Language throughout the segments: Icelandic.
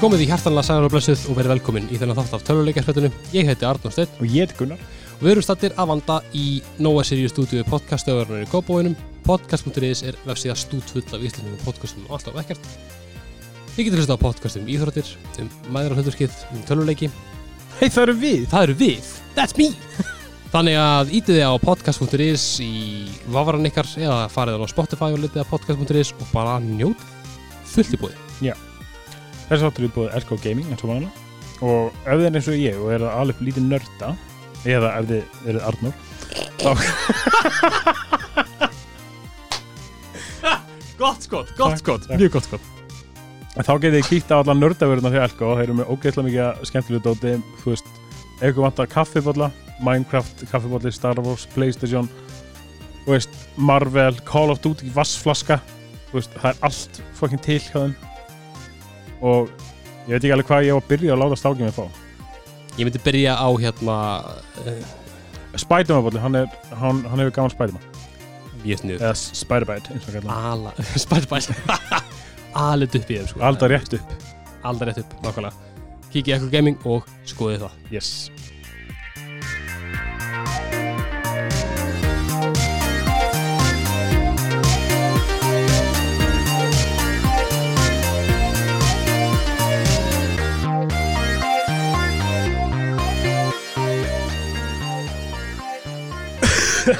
Komið í hjartanlega sæðar og blessuð og verið velkomin í þennan þátt af töluleikarsfjöldinu. Ég heiti Arnór Steinn Og ég heiti Gunnar og við erum stattir að vanda í Nóa Sirius stúdíu podcastöðurinn í Kópavóinum. Podcast.is er vefsíða stúdfull af íslendingum podcastum og alltaf ekkert. Þið getur hlusta á podcastum um íþróttir, um mæður og hluturskið, um töluleiki. Hei það eru við Það eru við. That's me. Þannig að ítið þið á podcast.is í vavaran ykkar eða farið á Spotify og litið á podcast.is og bara njót fullt í búið. Þessi áttur er búið LK Gaming eins og vana Og ef þið er eins og ég og er alveg lítið nörda Eða ef þið eruð Arnór Gott skott, gott skot, mjög gott skott. Þá getið þið kíkt á alla nördavörðuna hjá LK og þeir eru með ógeðslega mikið skemmtilegu dóti. Þú veist, ef ykkur vantar kaffibólla Minecraft, kaffibólli, Star Wars, Playstation Þú veist, Marvel, Call of Duty, vassflaska Þú veist, það er allt fucking til hjá þeim Og ég veit ekki alveg hvað ég á að byrja að láta stákið mig fá. Ég myndi byrja á hérna uh, Spiderman-bólli, hann, er- hann, hann hefur gaman Spiderman. Ég snið. Eða Spiderbite, eins og Ala Spærbæs Alit upp í þeim sko. Alltaf rétt upp. Aldar rétt upp, nákvæmlega. Kikið ekkur gaming og skoðið það. Yes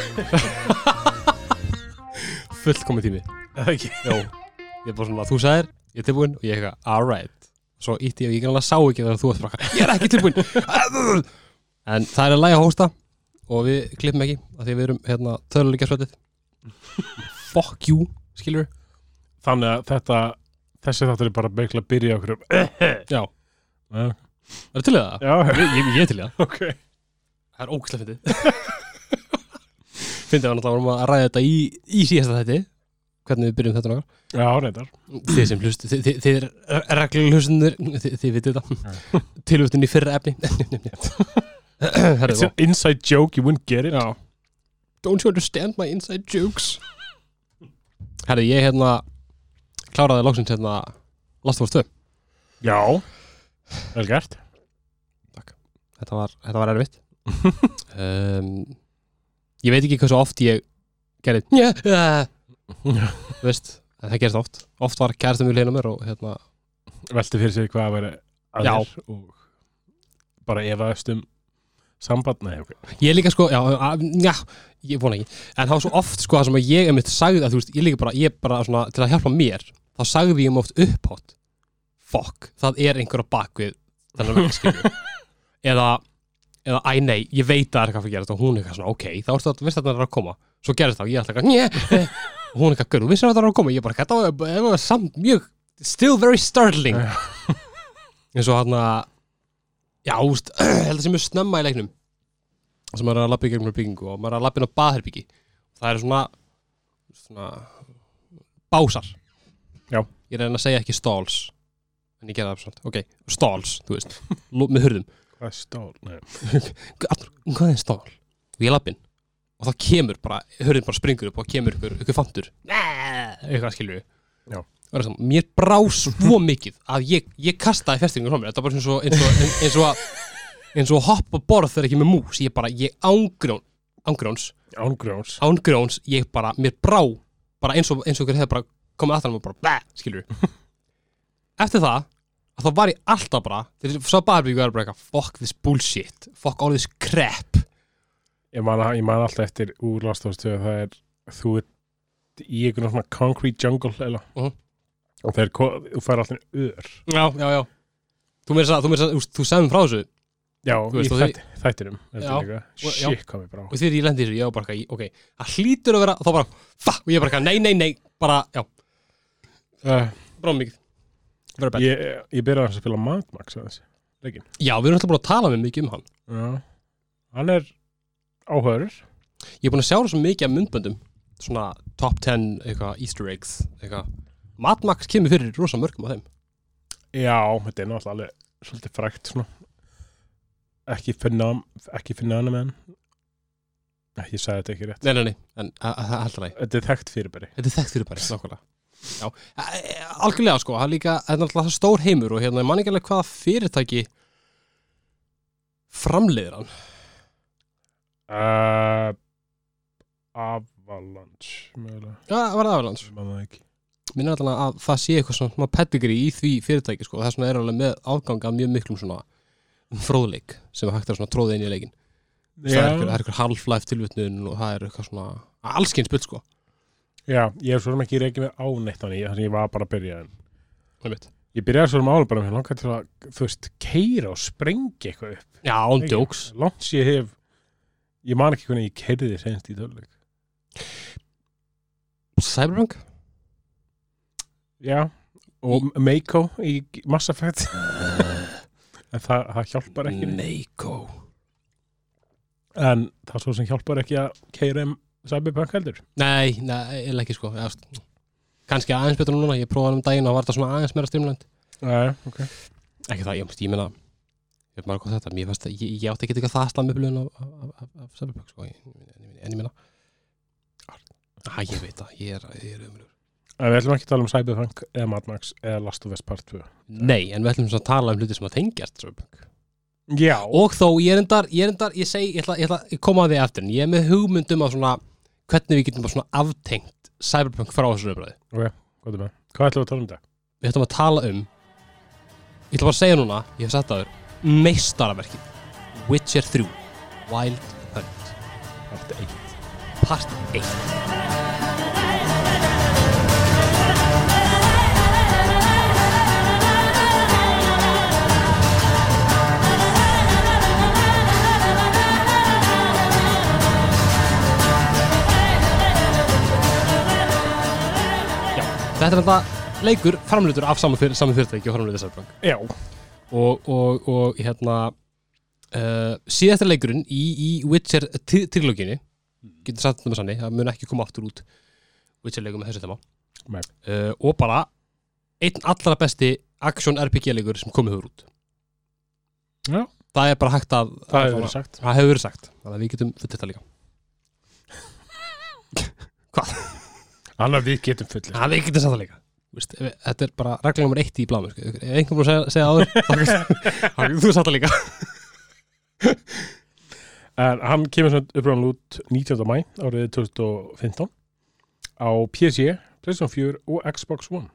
Fullkomið tími. Ekki Jó Ég er bara svona Þú sagðir Ég er tilbúinn Og ég er eitthvað Alright. Svo ítti ég og ég kannski sá ekki þegar þú bara Ég er ekki tilbúinn. En það er að læga hósta Og við klippum ekki af Því við erum hérna Töluleikja svöldið Fuck you Skilur Þannig að þetta Þessi þáttur er bara beigla að byrja okkur um Já. Já, Er það til í það? Já, Ég, ég, er til í það. Ok. Það er ógæslega fyndið Fyndið var náttúrulega vorum að ræða þetta í, í síðasta þætti. Hvernig við byrjum þetta nokkar Já, reyndar. Þið sem hlust, þið, þið, þið er reglulega hlustunir Þið, þið vitið þetta. Tilvöftin í fyrra efni. It's an inside joke, you wouldn't get it. Já. Don't you understand my inside jokes? Herri, ég hérna Kláraði loksins hérna Last of Us 2 Já. Vel gert. Þetta var, þetta var erfitt. Um, Ég veit ekki hversu oft ég gerði veist, það gerist oft. Oft var kæristum við leina mér og hérna Velti fyrir sig hvað að vera Já. aðeir Og bara efaðist um Samband, nei, ok. Ég líka sko, já, að, já Ég vona ekki. En það var svo oft sko það sem að ég einmitt sagði að þú veist, ég líka bara, ég bara svona til að hjálpa mér þá sagði ég um oft upphátt Fuck, það er einhver á bakvið þennan veginn skilju Eða, eða, æ nei, ég veit að það er eitthvað að gera og hún er eitthvað svona, ok, þá ertu að, veist að það er að koma. Svo gerist það og ég ætla eitthvað, og hún er eitthvað, görðu, vissir að það er að koma? Ég bara, þetta var, þetta var samt mjög still very startling. Eins og hann að já, úst, held að sem er snemma í leiknum. Sem maður er að lappa í gegnum byggingu og maður er að lappa inn á baðherbyggi það eru svona svona básar. Já. ég reyna að segja ekki stalls en ég gera það svona, ok, stalls þú veist, með hurðum Hvað er stál? Arnur, hvað er stál? og ég lappin og það kemur bara, hurðin bara springur upp og kemur ykkur, ykkur fantur. Eitthvað skilur við. Já. Saman, mér brá svo mikið að ég, ég kastaði festingur frá mér. Þetta var eins og, eins og, eins og, eins og að hoppa borð þegar ekki með mús. Ég bara, ég ángrjón ángrjóns, Ángrjóns ángrjóns ég bara, mér brá bara eins og, eins og ykkur hefur bara komið aftan og bara, bæ, skilur við. Eftir það, að þá var ég alltaf bara þegar ég sá baðherbyggu var bara eitthvað fuck this bullshit, fuck all this crap. Ég man, ég man alltaf eftir úr Last of Us 2 Það er, þú ert í einhvern svona concrete jungle eða? Mhm. Og þeir, þú fær alltaf ör. Já, já, já. Þú meira að, þú meira að, þú, mér frá þessu. Já, veist, og ég líka. Og- já. Shit, hvað mér brá. Og þegar ég lendi þessu, ég var bara eitthvað, ok, það hlýtur að vera, þá bara, fa, og ég bara eitthvað, nei, nei, nei, bara, já, uh, brá mikið, vera bett. Ég, ég byrjaði að spila Mad Max aðeins Leikin Já, við erum alltaf búin að tala með mikið um hann. Já Hann er áhörur Ég er búin að sjá það svo mikið af myndböndum, svona top 10, eitthvað, easter eggs, eitthvað. Mad Max kemur fyrir rosa mörgum af þeim. Já, þetta er náttúrulega alveg svolítið frækt svona Ekki finna Ekki finna hana með hann Ég sagði þetta ekki rétt Nei, nei, nei, en það heldur það. Þetta er þekkt fyrirbæri Þetta er þekkt fyrir bara, nákvæmlega. Eh, algjörlega sko, það er líka það er náttúrulega stór heimur og hérna, ég man ekki alveg hvaða fyrirtæki framleiðir hann. Uh, Avalanche mögulega, Já, var það aflands ég man það ekki. Minn er alltaf að það sé eitthvað svona pedigree í því fyrirtæki sko, þess vegna er alveg með ágang af mjög miklum svona fróðleik sem er hægt að svona tróða inn í leikin það er eitthvað, það er eitthvað half-life tilvitnun og það er eitthvað svona allskinn spil sko Já, ég er svo sem ekki reykið með áneitt þannig þannig ég var bara að byrja ég byrjaði svo sem áður bara með langar til að þú veist, keira og sprengja eitthvað upp. Já, án djóks langt sem ég hef ég man ekki hvernig ég keiriði senst í töluleik Cyberpunk? Já, og Mako í Mass Effect. En það, það hjálpar ekki. Mako. En það svo sem hjálpar ekki að keira um Cyberpunk heldur? Nei, eða ekki sko. Kannski aðeins betur núna, ég prófaði um daginn og var þetta svona aðeins meira strimland Nei, ok. Ekki það, ég, ég meina ég veit hvað þetta, að ég, ég átti ekki eitthvað það slammi blöðun af, af, af, af Cyberpunk sko, en, ég meina. Æ, ég veit það, ég er, ég er En við ætlum ekki að tala um Cyberpunk eða Mad Max eða Last of Us Part 2 Nei, en við ætlum að tala um hluti sem að tengjast Cyberpunk. Já, og þó, ég er endar, ég er endar, ég segi ég ég ætla að koma að því eftir en ég er með hugmyndum að svona hvernig við getum bara svona aftengt Cyberpunk frá þessu umræði hvað er með? Hvað ætlum við að tala um þetta? við ætlum að tala um ég ætla bara að segja núna, ég hef sett það þér meistaraverkið Witcher 3 Wild Hunt Part 1 Part 1 þetta er þetta leikur framleitur af saman, fyr, fyrirtæki og framleitur Cyberpunk Já, og, og, og hérna uh, síðastir leikurinn í, í Witcher trilóginni getur þetta með sannig, það mun ekki koma aftur út Witcher leikur með þessu Nei. uh, og bara einn allra besti action RPG leikur sem komið hefur út. Já. það er bara hægt að það að hefur verið sagt. Það hefur verið sagt, þannig að við getum fullt þetta líka Annað við getum fullir það við getum sagt það líka Vist, þetta er bara regla nummer eitt í blámi sko. ef einhvern að segja, segja áður þá getur þú sagt það líka En hann kemur svona uppræðan út 19. mæ árið 2015 á PC, PlayStation 4 og Xbox One.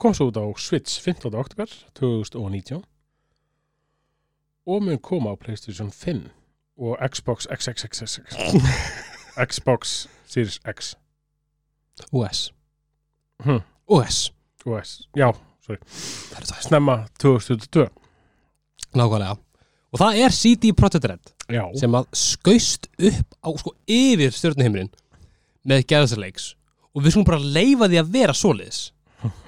Kom svo út á Switch 15. oktober 2019 og mun koma á PlayStation 5 og Xbox XXXX Xbox Series X. OS hm. OS OS, já, það það? Snemma 2022 nákvæmlega. Og það er CD Projekt Red Já, sem að skaust upp á sko yfir stjórnuhimrin með geðsarleiks og við skulum bara leifa því að vera svoleiðis.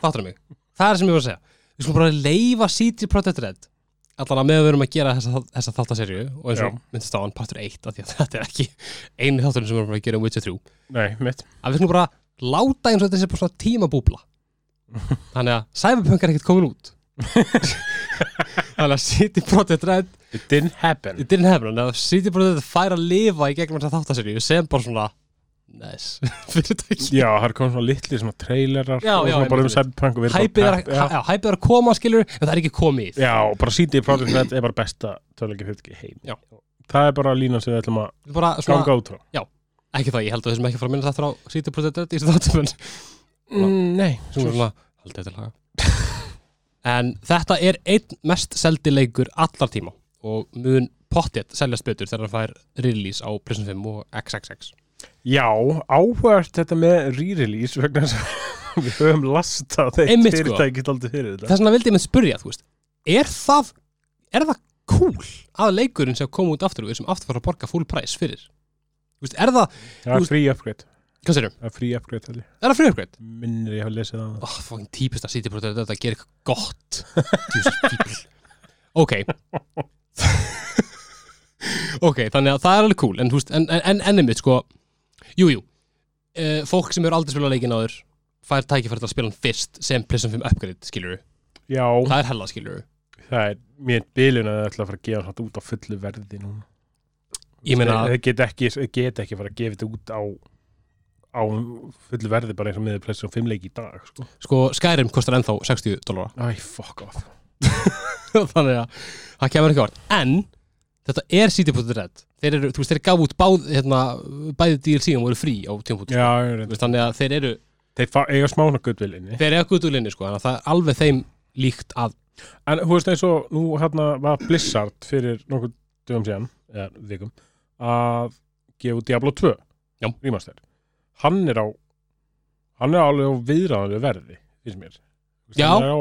Þáttur mig, það er sem ég var að segja. Við skulum bara leifa CD Projekt Red allan að með að við erum að gera þessa, þessa þáttaserju og eins og myndist á hann partur 1 af því að þetta er ekki einu þátturinn sem við erum að gera um Witcher 3 nei, mitt. Að við skulum bara láta eins og þetta sé bara svona tímabúbla. Þannig að Cyberpunk er ekkert komin út. Þannig að CD Projekt Red It didn't happen. It didn't happen, þannig að City Project fær að lifa í gegnum þessa þáttaseríu sem bara svona nice. Fyrirtæki. Já, það er komið svona litli svona trailerar Já, og já, svona bara um Cyberpunk Hæpið er, að- já. já, hæpið er að koma skilur en það er ekki komið. Já, og bara CD Projekt Red er bara besta töluleiki fyrirtæki í heim Já. Það er bara línan sem við ætlum að bara svona, ganga út frá. Ekki það, ég held að þessum ekki að fara að minna þetta á City Project Red í þessu þáttum mm, Nei, svona, haldið til haga en þetta er einn mest seldi leikur allar tíma og mun pottjett seljast betur þegar hann fær release á PlayStation 5 og XXX Já, áhvert þetta með re-release vegna þess að við höfum lastað Einmitt, sko. fyrirtæki aldrei fyrir þetta. Þess vegna vildi ég með spyrja, þú veist er það, er það cool að leikurinn sem kom út aftur og við sem aftur fara að borga full price fyrir? Þú veist, er það, Það er free upgrade. Hvað sérum, Það er free upgrade ég. er það free upgrade? Minnir ég hafa lesið það. Oh, fucking típist að City Project þetta gerir eitthvað gott. Jesus people ok. Ok, þannig að það er alveg cool en, en, en, en sko jújú, jú. uh, fólk sem eru aldrei spilað leikin áður fær tækifæri til að spila hann fyrst sem PlayStation 5 upgrade, skilur Já, það er hella, skilur það er mér bilun að það ætla að fara að gefa svona út á fullu verði núna. Ég meina- Það get ekki, get ekki fara að gefa þetta út á á fullu verði bara eins og miður PlayStation 5 leik í dag sko. sko Skyrim kostar ennþá 60 dólara Æ, fuck off. Þannig að það kemur ekki vart en þetta er CD.red þeir eru, þú veist, þeir gaf út báð hérna, bæði DLC og voru frí á ég reynd þannig að þeir eru, Þeir fa- eiga smána guttvilinni þeir eru guðulinni sko, þannig að það er alveg þeim líkt að En þú veist eins og nú hérna var Blizzard fyrir nokkuð dögum síðan eða vikum að gefa Diablo 2 Já. remaster. Hann er á hann er alveg á viðræðanlega verði finnst mér. Þú veist, Já. hann er á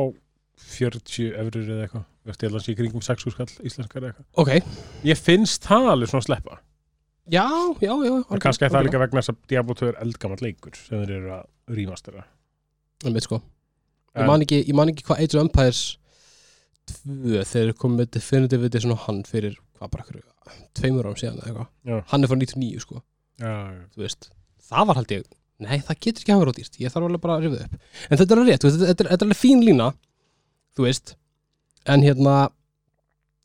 40 eurur eða eitthvað ég held að hann sé kringum 6 skall íslenskar eða eitthvað. Ok, ég finnst það alveg svona að sleppa. Já, já, já og kannski er það líka vegna þess að Diablo 2 er eldgamall leikur sem þeir eru að remastera líka sko. ég, man ekki, ég man ekki hvað Age of Empires 2, þeir komið með Definitive Edition og hann fyrir hvað bara ykkur, tveimur árum síðan eða eitthvað. Hann er frá 99 sko, já, já. þú veist það var held ég, nei það getur ekki hafa verið ódýrt ég þarf alveg bara að rifða upp. En þetta er alveg rétt, þetta, þetta, er- þetta er alveg fín lína þú veist en hérna,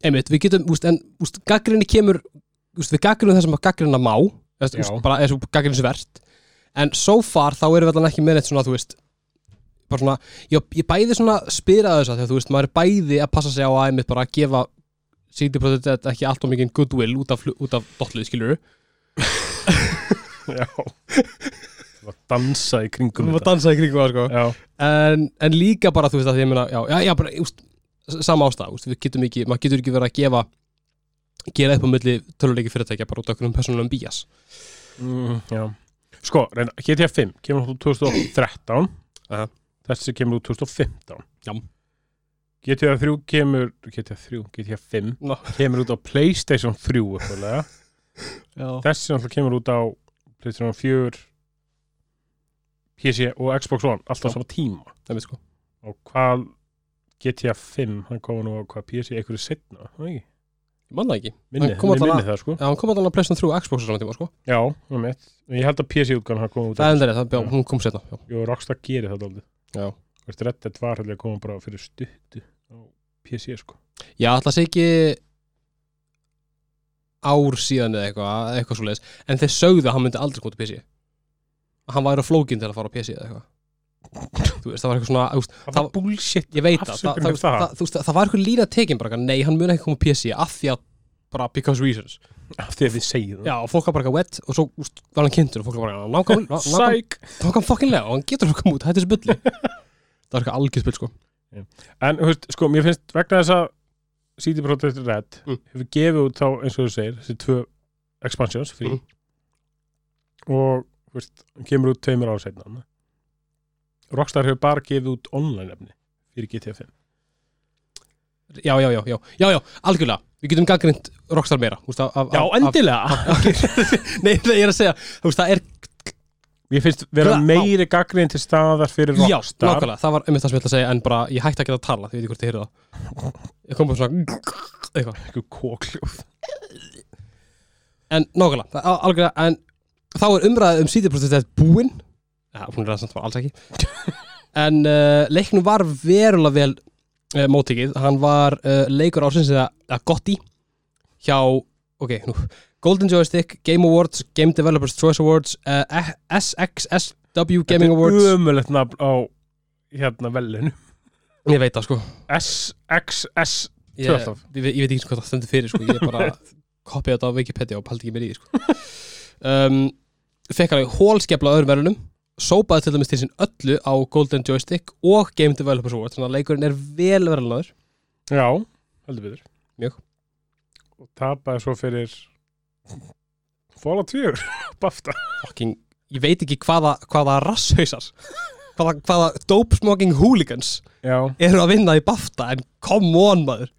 einmitt, við getum úst, en úst, gaggrinni kemur úst, við gaggrinu það sem að gaggrina má er svo verst en so far þá erum við allan ekki með neitt svona, þú veist bara svona, ég, ég bæði svona spyra þess að þú veist, maður er bæði að passa sig á að einmitt bara að gefa CD Projekt Red ekki allt of mikið goodwill út af, út af dotlið, skilur já. Það var að dansa í kringum við varum að dansa í kringum það, sko. En, en líka bara, þú veist, að því ég meina já, já, já, bara, úst, sama úst, við getum ekki, maður getur ekki verið að gefa gera upp á milli töluleiki fyrirtækja bara út af einhvern persónulegum bías mm, sko, reyna, GTA 5 kemur út 2013 Aha. þessi kemur út 2015 Já. GTA 3 kemur GTA 3, GTA 5 Ná. kemur út á Playstation 3 uppalega. já, þessi náttúrulega kemur út á Playstation 4 PC og Xbox One alltaf Já. sama tíma sko og hvað GTA 5 hann kom nú á hvað PC einhverju setna ekki? ég man það ekki, minni, Hann kom minni það sko. Að plesna þrjú Xbox á saman tíma, sko. Já, um ég held að PC útgáðan hann kom út það er það, hún kom setna já, Jú, Rockstar gerir það aldrei Red Dead var hefði að koma bara fyrir stuttu á PC sko. Já alltaf sé ekki ár síðan eða eitthvað, eitthvað svo leiðis en þeir sögðu að hann myndi aldrei koma til PC að hann væri á flókin til að fara á PC eða eitthvað þú veist, það var eitthvað svona, veist, það Það- var bullshit ég veit það, það, það, það. það, það var eitthvað lína tekin bara, nei, hann mun ekki koma á PC af því að, bara because reasons. Af því að við segjum já, og fólk var bara eitthvað wet og svo úst, var hann kynntur og fólk var bara Sæk nákvæmlega fucking og hann getur að koma út, þetta er þessi bulli það var eitthvað algjör spull, sko. En þú veist, sko, mér finnst vegna þess að CD Projekt Red Mm. hefur gefið út þá, eins og þú segir, þessi tvö expansions frí Mhm. og þú veist, hann kemur út tveimur ára Rockstar hefur bara gefið út online efni fyrir GTA 5 já, já, já, já, já, já, algjörlega. Við getum gaggrind Rockstar meira úst, af, af, Já, af- endilega. nei, nei, ég er að segja, þú veist, það er Mér finnst vera Gla- meiri gaggrind til staðar fyrir já, Rockstar. nákvæmlega, það var einmitt það sem ég ætla að segja en bara, ég hætti ekki að tala, því ég veit ekki hvort ég heyrði það. Ég kom bara svona eitthvað. Eitthvað kókljóð En nákvæmlega, það algjörlega En þá er umræðið um CD-protestið Já, hún er það samt alls ekki. En uh, leiknum var verulega vel uh, móttekið. Hann var uh, leikur ársins eða, eða gotti hjá, ok, nú Golden Joystick, Game Awards, Game Developers Choice Awards uh, SXSW Gaming Awards Þetta er ömulegt nafn á hérna velinu Ég veit það sko. SXS ég, ég, ég veit ekki hvað það stendur fyrir sko. Ég er bara kopið þetta á Wikipedia og paldi ekki mér í sko. um, Fekk hann hólskefla öðrum verðunum Sópaði til dæmis til sín öllu á Golden Joystick og Game Developers Awards Þannig að leikurinn er vel verðlunaður Já, heldur betur. Mjög. Og tapaði svo fyrir Fallout 4 Bafta. Fucking, Ég veit ekki hvaða, hvaða rasshausar hvaða, hvaða dope smoking hooligans Já. eru að vinna í BAFTA en come on maður.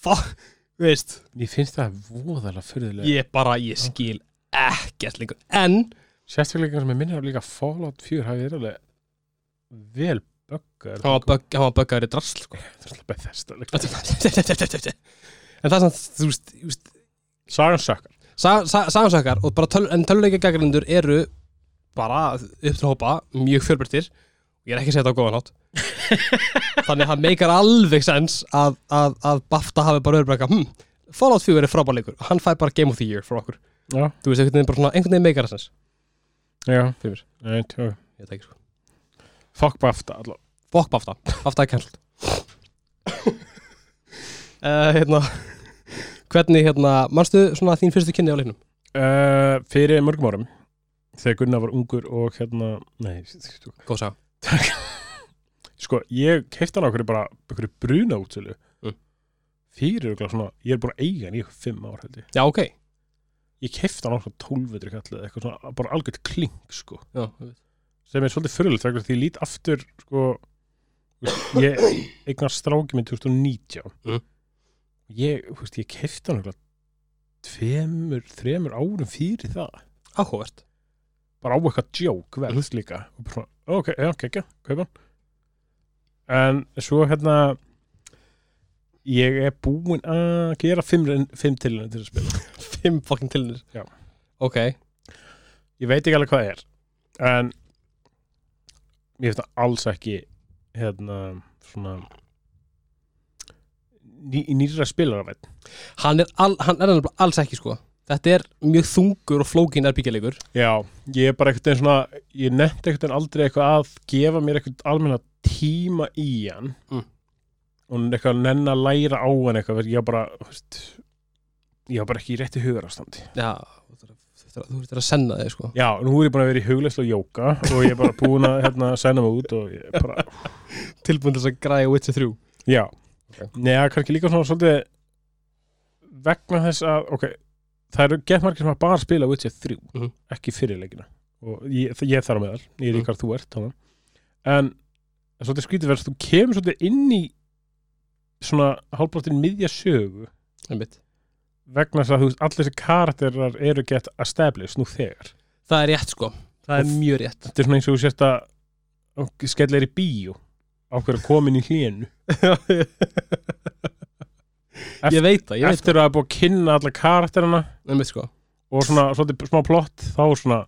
Fuck, veist. Mér finnst það voðalega fyrðulega Ég bara, ég skil ekkert lengur. En Sérstaklega sem ég minnir á líka Fallout 4 hafi verið alveg vel böggar hann var bögg- hann var böggaður í drasl sko. Það en það er samt, þú veist, þú veist Sagan sökkar. Sa- sa- sagansökkar og bara töluleika gagrindur eru bara upp til hópa mjög fjölbyrtir ég er ekki að segja þetta á góðan hátt. Þannig að það meikar alveg sens að, að, að BAFTA hafi bara eitthvað, hm, Fallout 4 er frábærleikur hann fær bara Game of the Year frá okkur. Já. Þú veist, svona, einhvern veginn meikar það sens Já, Fyrir. Nei, tjó. Ég veit ekki sko. Fuck BAFTA allavega. Fokk Bafta, Bafta er cancelled uh, Hérna Hvernig hérna, manstu svona þín fyrstu kynni á leiknum? uh, Fyrir mörgum árum Þegar Gunnar var ungur og hérna Nei, sko, Góð sá sko ég kefti hann á okkur bara okkur bruna útsölu Mm. Fyrir örugglega svona Ég er búin að eiga hann í fimm ár held ég. Já, ok Ég kefti hann á svona tólvetri kallið eitthvað svona bara algjört kling sko. Já, sem er svolítið fyrirlega þegar því ég lít aftur sko ég eignar stráki minn 2019 Mm. ég, veist, ég kefti hann tveimur, þremur árum fyrir það. Áhugavert. Bara á eitthvað djók verð líka. Og bara ok, já, ok, ekki, kaupa en svo hérna ég er búinn að gera fimm, fimm tilinu til að spila Fimm fucking tilnir Já. Ok. Ég veit ekki alveg hvað það er en ég finnst það alls ekki hérna svona ný, nýra spilaraveit Hann er, al, hann er alveg alls ekki sko. Þetta er mjög þungur og flókin erbyggjarleikur já, ég er bara eitthvað svona ég nefndi eitthvað aldrei eitthvað að gefa mér eitthvað almenna tíma í hann Mm. og eitthvað að nenn að læra á hann eitthvað ég var bara þú veist, ég var bara ekki í rétti hugarastandi Já, þú þurftir að- senna þig sko já, nú er ég að vera í hugleyslu og jóka og ég er bara búin að hérna, sæna mig út og ég er bara Tilbúin til þess að græja Witcher 3 Já, Ok. neða kannski líka svona svolítið vegna þess að, ok, það eru gett margir sem að bara spila Witcher 3, Mhm. ekki fyrir leikina og ég, ég er þar á meðal, ég er ykkar þú ert þannig. en svolítið skrítið verðast, þú kemur svolítið inn í svona hálfbrotin miðja sögu Einmitt. Vegna þess að veist, allir þessi karakterar eru gett established nú þegar. Það er rétt sko. Það er mjög rétt. þetta er svona eins og þú sérst að skellir í bíó á hverju komin í hlénu. Ég veit það, ég veit eftir að hafa búið að kynna alla það Einmitt sko. og svona svolítið smá plott þá er svona,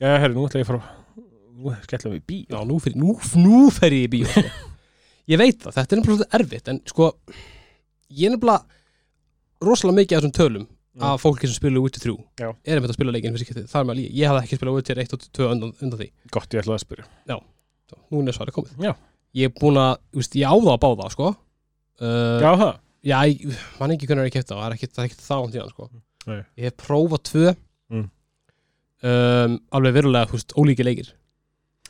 já herri, nú ætla ég að fara nú skellum við í bíó. Já, nú fer, nú, nú fer ég í bíó sko. Ég veit það, þetta er svolítið erfitt En sko Ég er nefnilega rosalega mikið af þessum tölum Mm. af fólki sem spila Witcher 3 Já. er einmitt að spila leikinn fyrir sikkertið, það er maður líka ég hafði ekki spilað Witcher 1 og 2 undan, undan því. Gott, ég ætla að spyrja. Svo, núna er svarið komið. Já. ég er búin að, þú veist, ég á það að báða sko. Uh, já, það, já, ég, mann ekki er ég kæft það það er er ekkit það án tíðan sko. Nei. ég hef prófað tvö. Mm. um, alveg verulega, þú veist, ólíki leikir.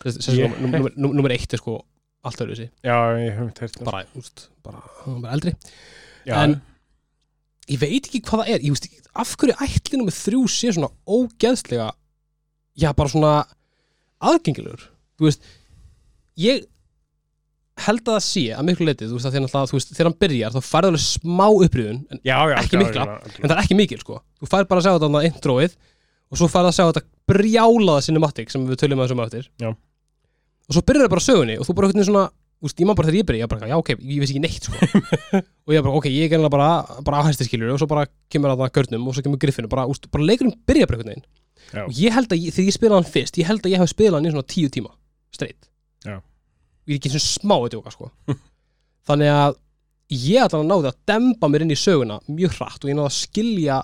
Þess- þess- Ég- númer- númer- númer nummer eitt er sko allt öðru þessi, já, ég hef mitt heyrt það. bara, veist bara, hann var eldri. Já, en- ég veit ekki hvað það er ég veist, af hverju ætli nummer þrjú sé svona ógeðslega já, bara svona aðgengilegur þú veist, ég held að það sé að miklu leitið, þú veist, að náttúrulega, þú veist, þegar hann byrjar þá færði alveg smá upprýðun en, já, já, ekki já, mikla, en það er ekki mikil sko. þú fær bara að sjá þetta þarna introið og svo færði að sjá þetta brjálaða cinematic sem við töljum að þessum Já. og svo byrjar það bara sögunni og þú bara veginn svona úst, ég man bara þegar ég byrja, ég bara, já ok, ég veist ekki neitt sko. og ég bara, ok, ég er bara bara áhæsti skiljur og svo bara kemur að það görnum og svo kemur griffinu, bara, úst, bara leikurinn byrja bara einhvern veginn Já. og ég held að, ég, þegar ég spilaði hann fyrst ég held að ég hef spilað hann í svona tíu tíma straight Já. ég er ekki svona smá að djóka sko. þannig að ég allan að náði að demba mér inn í söguna mjög hratt og ég náði að skilja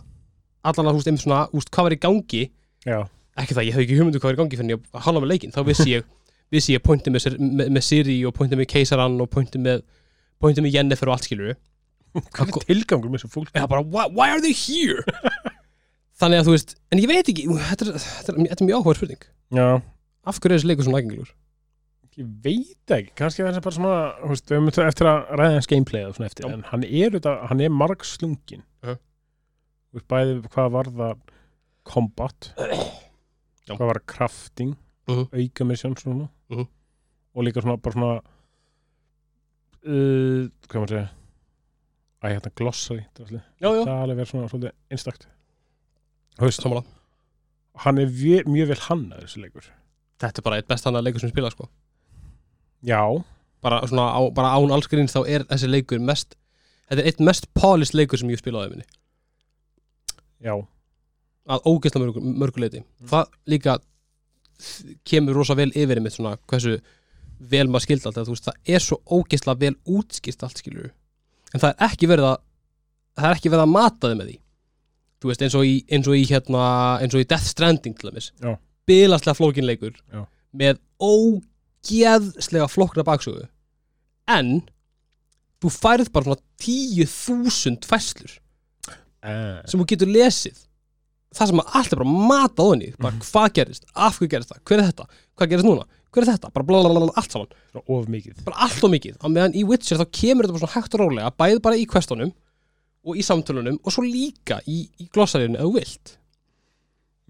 allan að, húst, einmitt svona, húst, hvað var í gangi já, ekki það, ég hef ekki hugmyndu hvað var í gangi fyrir ég halva með leikinn, þá vissi ég vissi ég pointi með, með, með Siri og pointi með Keisaran og pointi með pointi með Jennifer og allt skilur hvað er tilgangur með þessu fólk eða bara, why, why are they here? þannig að þú veist, en ég veit ekki þetta er, þetta er, þetta er mjög áhugaður spurning já, af hverju er þessi leikur svona aðgengilegur? ég veit ekki, kannski það er bara svona veist, við höfum eftir að ræða hans gameplay eftir, en hann er, er marg slungin þú veist, bæði hvað var það combat Já. hvað var crafting Mhm. auka mission svona Mhm. og líka svona bara svona uh, hvað maður segja? Að ég glossary drasli. Já, já, það er alveg verið svona svolítið einstakt. Veist, samanlega hann er mjög, vel hannaður þessi leikur. Þetta er bara eitt best annað leikur sem spila sko. Já, bara, svona, á, bara án alls gríns þá er þessi leikur mest þetta er eitt mest polished leikur sem ég hef spilað á minni já, að ógeðslega mörgu, mörgu leiti það líka kemur rosa vel yfir einmitt svona hversu vel maður skildi allt veist, það er svo ógeðslega vel útskilt allt skilur en það er ekki verið að það er ekki verið að mata þið með því. Þú veist eins og í, eins og í hérna eins og í Death Stranding til dæmis. Bilaslega flókinleikur Já. með ógeðslega flókna baksögu. En þú færð bara svona 10.000 fæslur eh, sem þú getur lesið það sem að allt er bara matað í bara hvað gerist, af hverju gerist það, hver er þetta hvað gerist núna, hver er þetta, bara blablabla allt saman, svona of mikið. Bara allt og mikið. Á meðan í Witcher þá kemur þetta bara svona hægt og rólega bæði bara í questunum og í samtölunum og svo líka í, í glossaríunum ef þú vilt,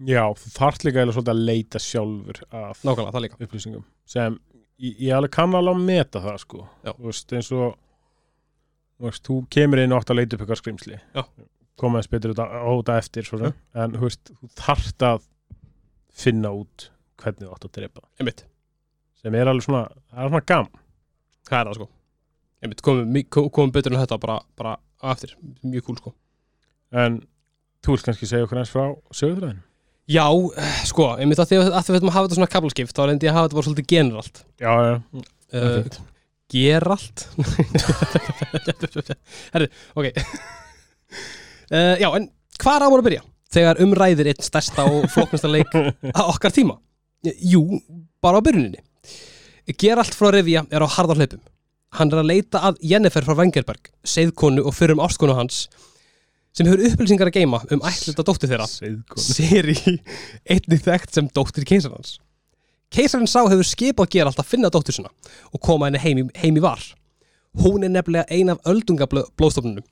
já, þú þarft líka eiginlega svolítið að leita sjálfur að nákvæmlega, upplýsingum sem ég, ég alveg kann alveg að meta það sko. Þú veist eins og þú kemur inn og átt að leita upp eitthvað skrimsli. Já. Koma þess betur út á á þetta eftir svona. en þú veist, þú þarft að finna út hvernig þú átt að drepa. Það. einmitt, sem er alveg svona, það er svona gam hvað er það sko. Einmitt, komum, komum betur en þetta bara, bara á eftir, mjög cool sko. En þú vilt kannski segja okkur eins frá sögurþræðin já, eh, sko, einmitt að því að, við ætlum að hafa þetta svona kablaskipt þá reyndi ég að hafa þetta bara svolítið generalt. Já, já, það er uh, fínt. Geralt? Herri, ok uh, Já, en hvað ámur að byrja? Þegar umræðir einn stærsta og flóknasta leik að okkar tíma. Jú, bara á byrjuninni. Geralt frá Rivia er á harðar hlaupum. Hann er að leita að Jennifer frá Vengerberg Seiðkonu og fyrrum ástkonu hans sem hefur upplýsingar að geima um ætluta dóttir þeirra Seiðkonu. Siri einnig þekkt sem dóttir keisarans. Keisarinn sá hefur skipað Geralt að finna dóttur sinna og koma henni heim, heim í var. Hún er nefnilega ein af öldungablóðstofnunum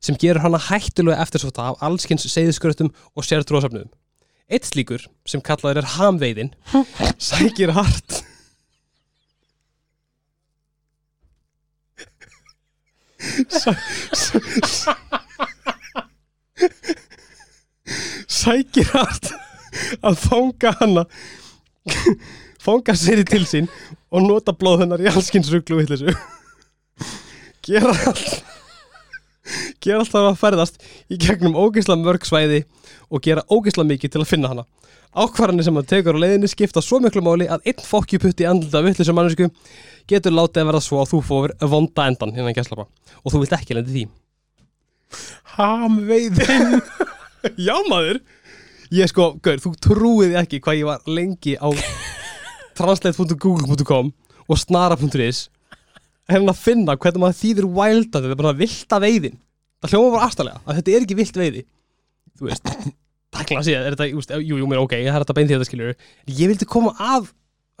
sem gerur hana hættulega eftirsóta af allskins seiðiskrötum og sértrúasöfnum Eitt slíkur, sem kallaður er hamveiðin sækir hart. Sæ, sæ, sækir hart að fanga hana fanga sér til sín og nota blóð hennar í allskinsruglu vittlisu gera allt gera allt það að ferðast í gegnum ógeisla mörg svæði og gera ógeisla mikið til að finna hana. Ákvarðanir sem hann tekur á leiðinni skipta svo miklu máli að einn fokkjuputti andlita vittlisu mannesku getur látið að verða svo að þú fóður vonda endan innan gæslapa og þú vilt ekki lendi því. Hamveiðin. Já maður. Ég sko, gaur, þú trúiði ekki hvað ég var lengi á translate.google.com og snara.is en að finna hvernig maður þýðir wilda þetta er bara vilda veiðin. Það hljóma bara afstæðlega að þetta er ekki vilt veiði. Þú veist takla að segja, er þetta, just, jú, jú, mér ok það er þetta beint því þetta skilur en ég vildi koma að,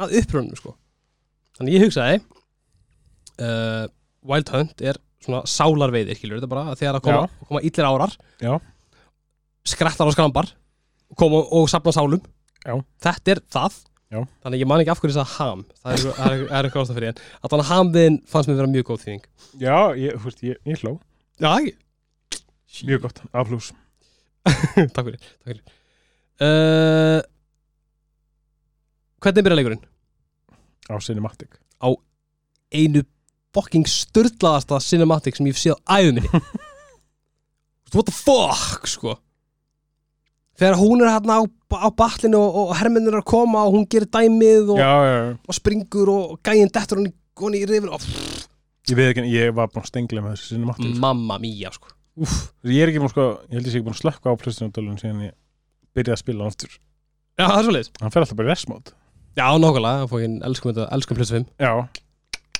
að upprönnum sko. Þannig ég hugsaði uh, Wild Hunt er svona sálarveiði skilur þetta bara að þegar að koma, koma illir árar Já. skrattar og skrambar koma og sapna sálum. Já. þetta er það Já. þannig að ég man ekki af hverju þess að ham. Það er, er, er eitthvað ástæð fyrir en að þannig að hamviðin fannst mér vera mjög góð þýðing. Já, ég, þú veist, ég, ég hló. Já, ekki? Mjög gott, aflús takk fyrir, takk fyrir. Uh, hvernig byrja leikurinn? á Cinematic. Einu fucking störtlaðasta cinematic sem ég séð á æðu minni. What the fuck sko þegar hún er hérna á, á batlinu og, og hermennir er að koma og hún gerir dæmið og, já, já, já. og springur og gæinn dettur hún í, hún í rifin og ég veit ekki, ég var búin að stengla með þessu Cinematic sko. mamma mía sko Úf. ég er ekki búin sko, ég held ég sé ekki búin að slökka á PlayStation-dölun síðan ég byrjaði að spila aftur já það er svo leiðis hann fer alltaf bara í restmót já nákvæmlega, fókin elskum þetta, elskum 5 já,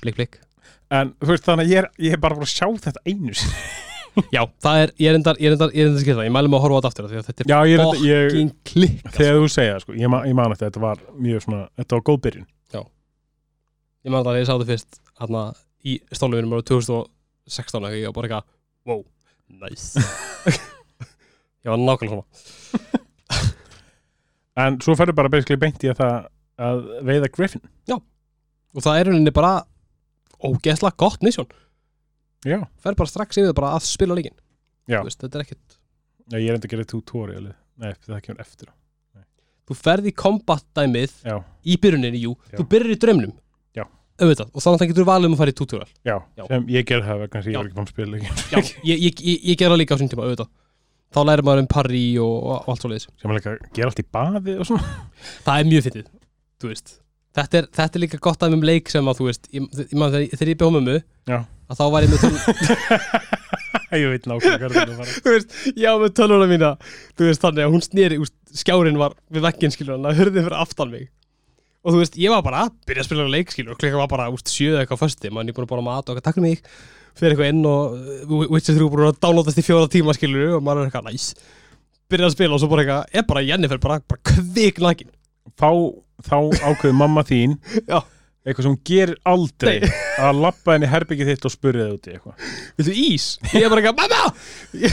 blik blik en þú veist þannig að ég er, ég er bara búin að sjá þetta einu sinni. Já það er, ég er endar, ég er endar, ég er endar skilta ég mæli mig að horfa á þetta aftur af því að þetta er já, ég er þetta, ég, fucking klikk þegar þú segja sko, ég, ma- ég man eftir að þetta var mjög svona, þetta var góð byrjun. Ég man það að ég sá þetta fyrst hérna í stóluvinum ára 2016 og ég var bara eitthvað wow, nice. Ég var nákvæmlega svona. En svo ferður bara basically beint í að það að veiða Griffin. Og það er rauninni bara ógeðslega gott misjón já, fer bara strax yfir það bara að spila líkin veist, þetta er ekkert já ég er enda að gera tutorialið nei, það kemur eftir á. þú ferð í combat dæmið já, í byrjuninni, jú, þú byrjur í draumnum. Já. auðvitað, og þannig að getur valið um að fara í tutorial. Já, sem ég ger það þess að ég var ekki spila leikin já, ég, ég, ég, ég gera það líka á sín tíma, auðvitað. Þá lærir maður um parry og, og, allt svo leiðis sem að gera allt í baði og svona. Það er mjög fyndið, þú veist þetta er, þetta er líka gott að um leik sem að þú veist ég, ég man þegar, ég mömmu Já. að þá var ég með ég veit nákvæmlega er þú veist, já með tölvuna mína þú veist, þannig að hún sneri, úst, skjárin var við vegginn, skilur hann, hörði fyrir aftan mig. Og þú veist, ég var bara að byrja að spila leik, skilur, og klukkan var bara, úst, sjöðu eitthvað á fösti, mann ég búin að bóla mat og eitthvað, takk fyrir mig fyrir eitthvað inn og uh, Witcher 3 búin að downloadast í fjóra tíma, skilur og maður er eitthvað, næs byrja að spila. Og svo bara eitthvað, er bara Jennifer bara, bara kviknakin þá, þá ákveður mamma þín Já. eitthvað sem hún gerir aldrei Nei. að lappa henni herbyggið þitt og spurja þið út í eitthvað viltu ís? Ég er bara eitthvað, mamma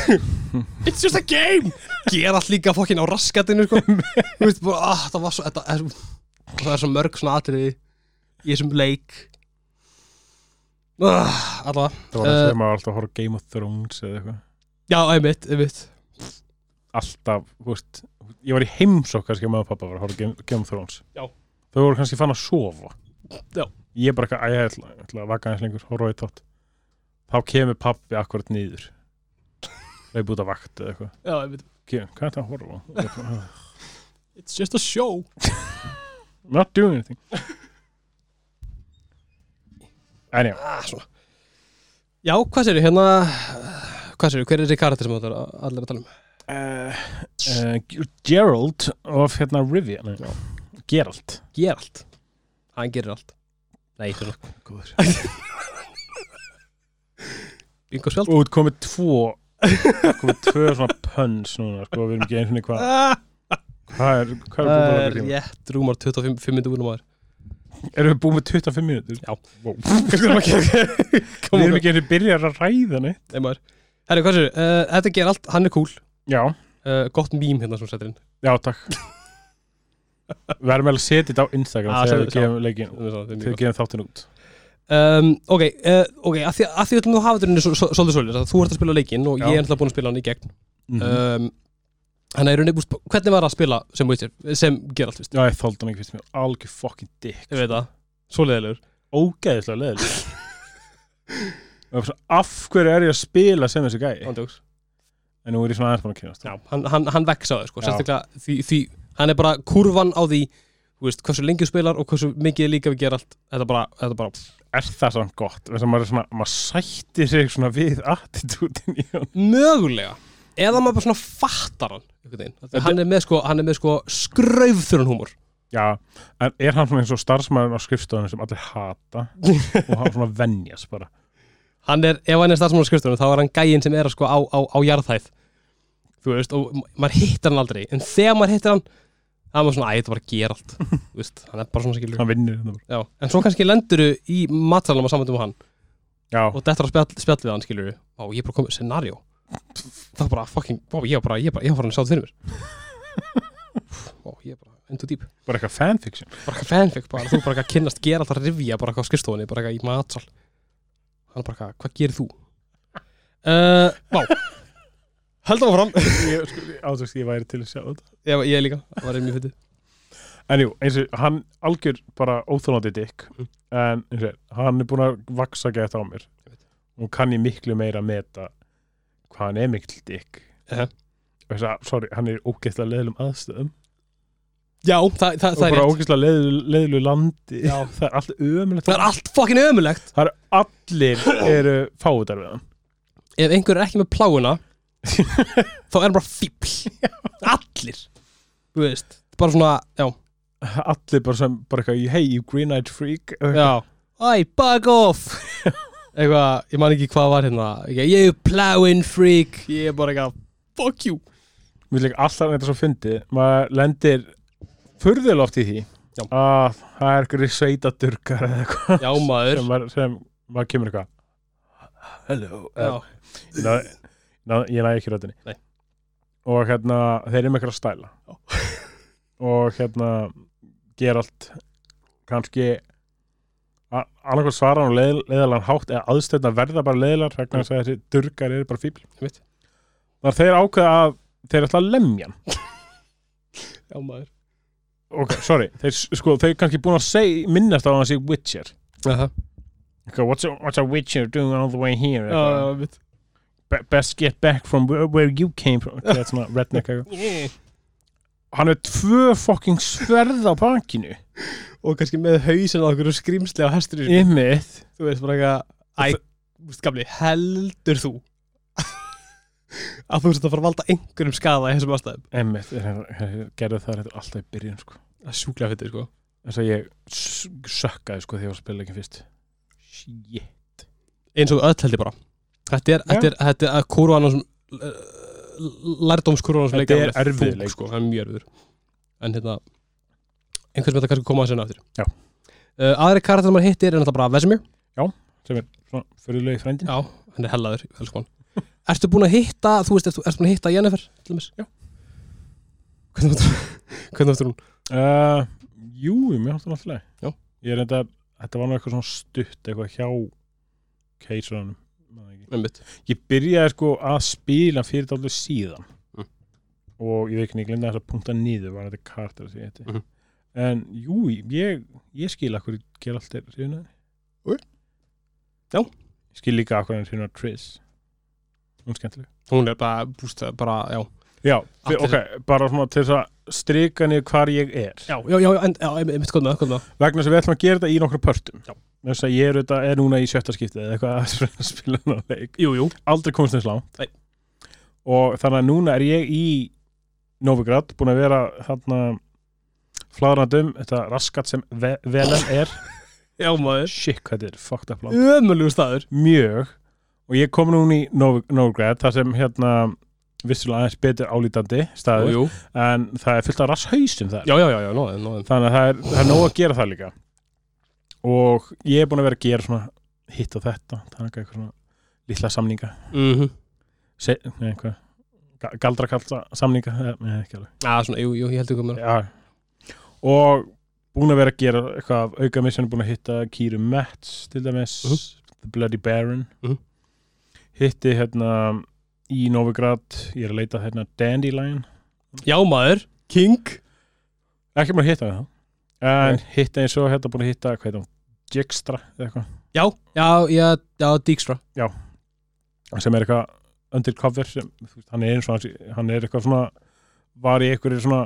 it's just a game ger allt líka fokkin á raskatinu sko. þú veist bara, ah, það var svo þetta, er, svo- það er svo mörg svona atriði í þessum leik ah, allavega það var Eh. þegar maður var alltaf að horfa á Game of Thrones eða eitthvað já, einmitt, einmitt alltaf, þú veist ég var í heimsokk kannski að maður og pappa var að horfa Game, of Thrones. Já. þau voru kannski fann að sofa. Já. ég bara eitthvað, að ég ætla, ég ætla að vaka eins lengur horfa eitt þátt. Þá kemur pappi akkurat nýður leif út af vakt eða eitthvað. Já, einmitt. Kem, hvað er það að horfa á? Ég bara, "Ah, it's just a show. Not doing anything. En já, ah, svona já, hvað sér hérna hvað sér hver er þessi karakter sem þetta er allir að tala um uh, uh, Gerald of hérna Rivia nei, Gerald Geralt, hann gerir allt nei, Góður. bingo spjald og komið tvo komið tvö svona pönns núna sko, við erum ekki einu hvað ah, hvað er, hvað er það búin er að tíma? rétt rúmar 25 minnum úr maður erum við búin með 25 mínútur? Já. wow. Hvað að við erum ekki einu byrjar að ræða neitt Nei, maður. Herri, hvað sér, uh, þetta ger allt, hann er cool já, uh, Gott mím hérna sem settir inn já takk. Við erum vel að setja þetta á Instagram Ah, þegar við gefum leikin svo- þegar við gefum þáttin út. Um, Ok, uh, ok, að því að að hafa þetta svo- svo- svolítið svolítið Þú ert að spila leikinn og Já. ég er náttúrulega búin að spila hann í gegn. Mm um, Þannig að hvernig var það að spila sem sem ger allt, vist já, ég þóldi hann ekki fyrst mér algjör fucking dick Ég veit það, svoleiðilegur ógeðislega leðileg af hverju er ég að spila sem þessi gæi? Ándjóks en nú er ég svona aðeins búin að kynast Já, hann, hann, hann vex á þau, sko, Já. sérstaklega því, því, hann er bara kurvan á því Þú veist, hversu lengi þú spilar og hversu mikið líka við gera allt. Þetta bara, þetta bara er það svona gott? Þess að maður, er svona, maður sættir sig svona við attitútin í hann mögulega. Eða maður bara svona fattar hann einhvern veginn. Að Þetta- hann er með sko, hann er með sko skraufþurran húmor. Já, en er hann svona eins og starfsmæður á skrifstofunum sem allir hata? Og hann svona venjas bara. Hann er, ef hann er starfsmann á skriftunum þá er hann gæinn sem er sko á, á, á jarðhæð þú veist, og ma- maður hittar hann aldrei. En þegar maður hittar hann það er maður svona, æ, þetta bara að gera allt. Þú veist, hann er bara svona skilur. Hann vinnur. Já. en svo kannski lenduru í matsalum á samvændum á hann. Já, og þetta er að spjall, spjall við hann skilur og ég er bara komið scenario. Það er bara fucking, ó, ég var bara, ég var bara, ég var bara að sjá það fyrir mér. Ó, ég er bara into deep. Bara eitthvað fanfiction. Bara eitthvað fanfic bara, þú bara eitthvað að kynnast gera alltaf rivja bara eitthvað á skrifstofunni, bara eitthvað í matsal. Hann bara eitthvað, hvað gerir þú? Uh, vá Höldum áfram. Ég, átast ég væri til að sjá þetta. Ég, ég líka, það var einnig fyndið. En jú, eins og hann algjör bara óþólandi dick Mm. en eins og, hann er búin að vaksa gett á mér. Og kann ég miklu meira að meta hvað hann er mikil dick. Ehe. og þess að, sorry, hann er ógeðslega leðlum aðstöðum Já, það, það, og það er bara rétt. ógeðslega leðlu landi. Já. það er allt ömulegt Það er allt fucking ömulegt það er allir eru fáutar við hann. Ef einhver er ekki með pláuna þá er hann bara fíbl Allir. Þú veist, bara svona, já. Allir bara sem, bara eitthvað, hey you green eyed freak. Já. Æ, bug off. Eitthvað, ég man ekki hvað var hérna. Eitthvað, Ég er plowing freak. Ég er bara eitthvað, fuck you. Mér líka alltaf þetta svo fyndi maður lendir furðulega oft í því Já. að það er eitthvað sveitadurkar eða eitthvað Já maður. sem, sem maður kemur eitthvað hello. Já, ég náði- ég næði ekki röddinni. Nei. og hérna þeir eru með eitthvað að stæla og hérna Geralt kannski annarkoð svara hann og leið, leiðalega hátt eða aðstöðna verða bara leiðilegar vegna þess að þessi durgar eru bara fíbl. Þar þeir ákveða að þeir ætla að lemja hann. Já maður. Ok, sorry, þeir, sko, þeir kannski búin að seg, minnast á hann að sé Witcher. Aha. okay, what's, a, what's a Witcher doing all the way here? Já, já, mitt Be best get back from where, where you came from. Okay, that's not redneck eitthvað. hann er tvö fucking sverð á bakinu. Og kannski með hausin á okkur skrýmsli á hestur ymmið Þú veist bara eitthvað veist gamli, heldur þú að þú sett að fara að valda einhverjum skada í þessum ástæðum? Gerðu það þetta alltaf í byrjun sko. það er sjúklega fyrir sko. Þess að ég sökkaði sko þegar ég var að spila ekki fyrst. Shit. Eins og öll held ég bara þetta er, Já. þetta er, þetta er kurvan sem lærdómskurvan sem Þetta leika er erfiður þung, leikur. sko, það er mjög erfiður en hérna einhvern veginn þetta kannski koma að sinna aftur Já. uh, aðri karakter sem maður hittir er náttúrulega bara Vesemir sem er svona fyrirlegi frændin já, hann er hellaður, hann ertu búin að hitta, þú veist, ertu, ertu búin að hitta Jennifer til dæmis? Já. hvernig áttur hvernig áttur hún? uh, Jú, mér áttu náttúrulega Já. Ég er enda, þetta var nú eitthvað svona stutt eitthvað hjá keisaranum það. Ég byrjaði sko að spila fyrir dálítið síðan Mm. og ég veit ekki, ég glemdi þess að punkta niður var þetta kartar sem ég heiti Mhm. en jú, ég, ég skil akkur ég ger allt hrifnaði Ok. Já. Ég skil líka akkur hann hrifnaði Triss hún er skemmtileg hún er bara, búst, bara, já Já, Allir- ok, bara svona til þess að strika niður hvar ég er. Já, já, já, en, já, það, hvað með það vegna sem við ætlum að gera þetta í nokkru pörtum. Já. þess að ég er, þetta, er núna í sjötta skiptið eða eitthvað að spila ná leik. Jú, jú, aldrei langt. Nei. og þannig að núna er ég í Novigrad, búin að vera þarna fladrandum, þetta raskat sem ve velen er. Já maður. Shit, hvað þetta er, fucked up land. Ömulegu staður. Mjög, og ég kom núna í Nov Novigrad, þar sem hérna vissulega aðeins betur álítandi staður, jú, jú. en það er fullt af rasshausum þar. Já, já, já, já, nóðin, nóðin þannig að það er, það er nóg að gera það líka. Og ég er búin að vera að gera svona hitt og þetta þannig að eitthvað svona litla samninga. Mhm. Se, nei, hvað? Ga- galdrakalla samninga eh, nei, ekki alveg. Já, svona, jú, jú, ég heldur komur Já. og búin að vera að gera eitthvað af auka mission, búin að hitta Kýru Metz til dæmis Mhm. The Bloody Baron. Mhm. hitti hérna í Novigrad, ég er að leita hérna Dandelion, Já, maður, King. Ekki að hitta það en hitta eins og hérna búin að hitta hvað heitir hún, Jigstra eða eitthvað. Já, já, já, já, Dijkstra. Sem er eitthvað undercover sem, veist, hann er eins og hann er eitthvað svona var í einhverju svona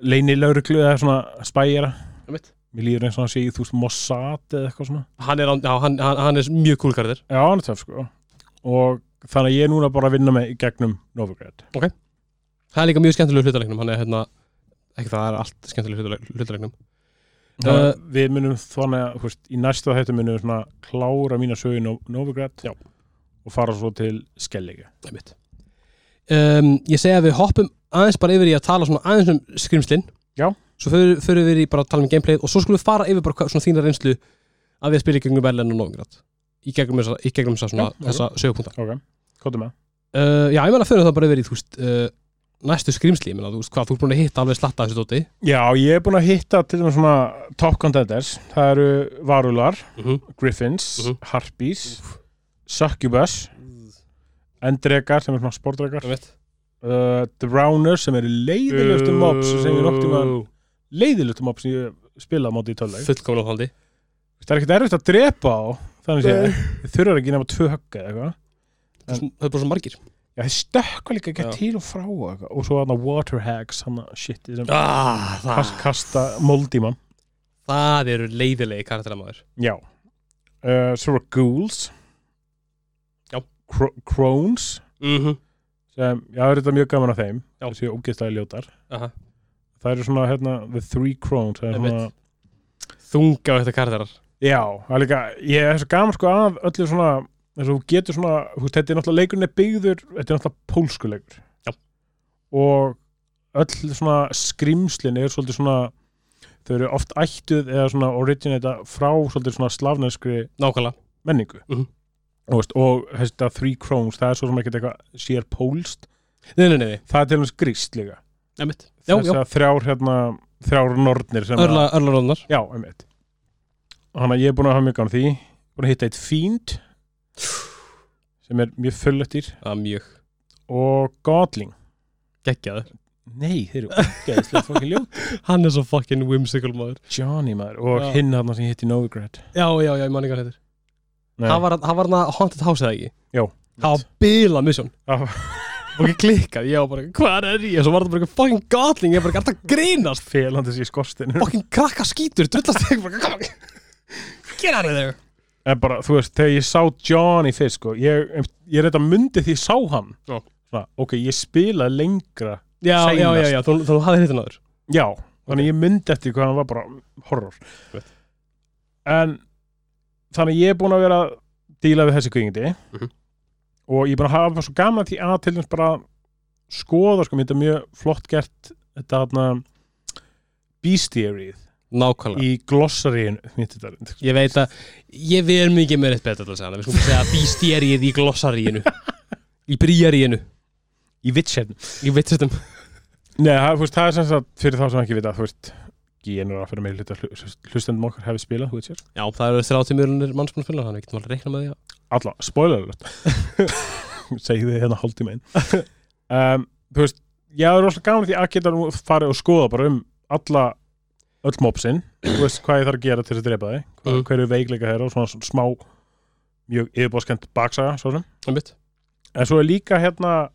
leynilauruglu eða svona spæjara. Einmitt. mér líður eins og hann sé í þú veist Mossad eða eitthvað svona. Hann er, já, hann, hann, hann er mjög karakter já, hann er töf sko. Og þannig að ég er núna bara að vinna með gegnum Novigrad. Það er líka mjög skemmtilegur hlutalegnum Hann er hérna, ekki það er allt skemmtilegur hlutalegnum. Uh, við munum þannig að veist, í næstu þetta munum við svona klára mína sögu í Nov- Novigrad Já. og fara svo til Skellige. Um, Ég segi að við hoppum aðeins bara yfir í að tala svona aðeins um skrimslin Já. Svo fyrir við í bara að tala um gameplayð og svo skulum við fara yfir bara svona þína reynslu að við spila í gegnum Berlin og Novigrad í gegnum þessa, í gegnum þessa, svona, Já, ok. þessa sögupunta ok, kóttu með? Uh, Já, ég meina fyrir það bara yfir í þú veist, uh, næstu skrimsli, ég meina, þú veist hvað, þú ert búin að hitta alveg slatta af þessu dóti? Já, ég er búin að hitta til dæmis svona top contenders, það eru Varular, -hmm. Griffins, Mhm. Harpies Succubus Endrekar sem er svona sportrekar. Uh, Drowners sem eru leiðilustu mobs sem ég nokt tíma leiðilustu mobs sem ég spilaði á móti í töluleik Fullkomlega haldi það er ekkert erfitt að drepa á þannig að þið þurfar ekki nema tvö högga eða eitthvað. Það er bara svo margir. Já, þið stökkva líka ekki til og frá og og svo þarna water hags hann shit sem ah, kast, kasta mold í mann. Það eru leiðilegi karakteramaður. Já. Uh, Svo eru ghouls. Já. Cro Crones. Mm -hmm. sem, já, það er þetta mjög gaman af þeim. Já. þessi ógeðstæði ljótar. Aha. það eru svona, hérna, the three crones það er svona, Þunga á þetta karakterar já, það er líka ég er svo gaman sko af öllu svona þess að þú getur svona, þú veist, þetta er náttúrulega leikurinn er byggður, þetta er náttúrulega pólskuleikur Já. og öll svona skrimslin er svolítið svona þau eru oft ættuð eða svona originata frá svolítið svona slavneskri Nákvæmlega. menningu. Mhm. og, veist, og þetta three crones, það er svo sem ekkert eitthvað sér pólst, Nei, nei, nei, það er til þess gríst líka. Einmitt. Já, þess já að þrjár hérna þrjár nornir sem Örla, að, Örlaróðnar já, einmitt þannig að ég er búin að hafa mjög gaman að því. Búin að hitta eitt fínd sem er mjög fullettir Það er mjög. Og godling geggjaður. Nei, þeir eru ógeðslega fokkin ljót Hann er svo fucking whimsical maður. Johnny maður. Og Já. hinn hann sem ég hitti í Novigrad. Já, já, já, ég man ekki þetta Nei. Það var hann var hann að Haunted House eða ekki? Já. Það var bila mission. Og ekki klikkað, ég var bara, hvað er ég? Og svo var þetta bara eitthvað fucking gatling Ég bara, gætt að grínast? Felandi sér skorstinu Fucking krakka skítur, drullast ég bara Get out of there. En bara, þú veist, þegar ég sá Johnny fyrst, sko, ég, ég er þetta myndi því ég sá hann. Já. Svona, ok, ég spilaði lengra Já, já, já, já, þú, þú hafði hittin áður. Já, þannig ég myndi eftir hvað hann var bara horror. Veit. en þannig ég er búin að vera að díla við þessi kvikindi. Mhm. og ég er búin að hafa svo gaman að því að til þess bara skoða, sko, mér þetta er mjög flott gert þetta þarna bestiarið Nákvæmlega. Í glossaríinu þetta, Ég veit að, ég erum mikið með eitt betur að það Við skulum segja bístérið í glossaríinu Í bríaríinu. Í vitsjarn Í vitristum Nei, það, þú veist, það er sem sagt fyrir þá sem ekki vita þú veist, genur að fyrir mig hluta hlustendum okkar hefði spilað, þú veist Já, það eru 30 mjörunir mannsmannspilna Þannig við getum alveg að reikna með því að alla, spoiler alert. Segi þið hérna hálftíma inn um, þú veist, ég er rosalega gaman því að geta farið og skoða bara um alla öll mopsin, þú veist hvað ég þarf að gera til þess að drepa þig, hvað, Mm. hverju veikleika þeirra og svona, svona smá mjög yfirbóðskent baksaga, svo sem. Það mitt en svo er líka hérna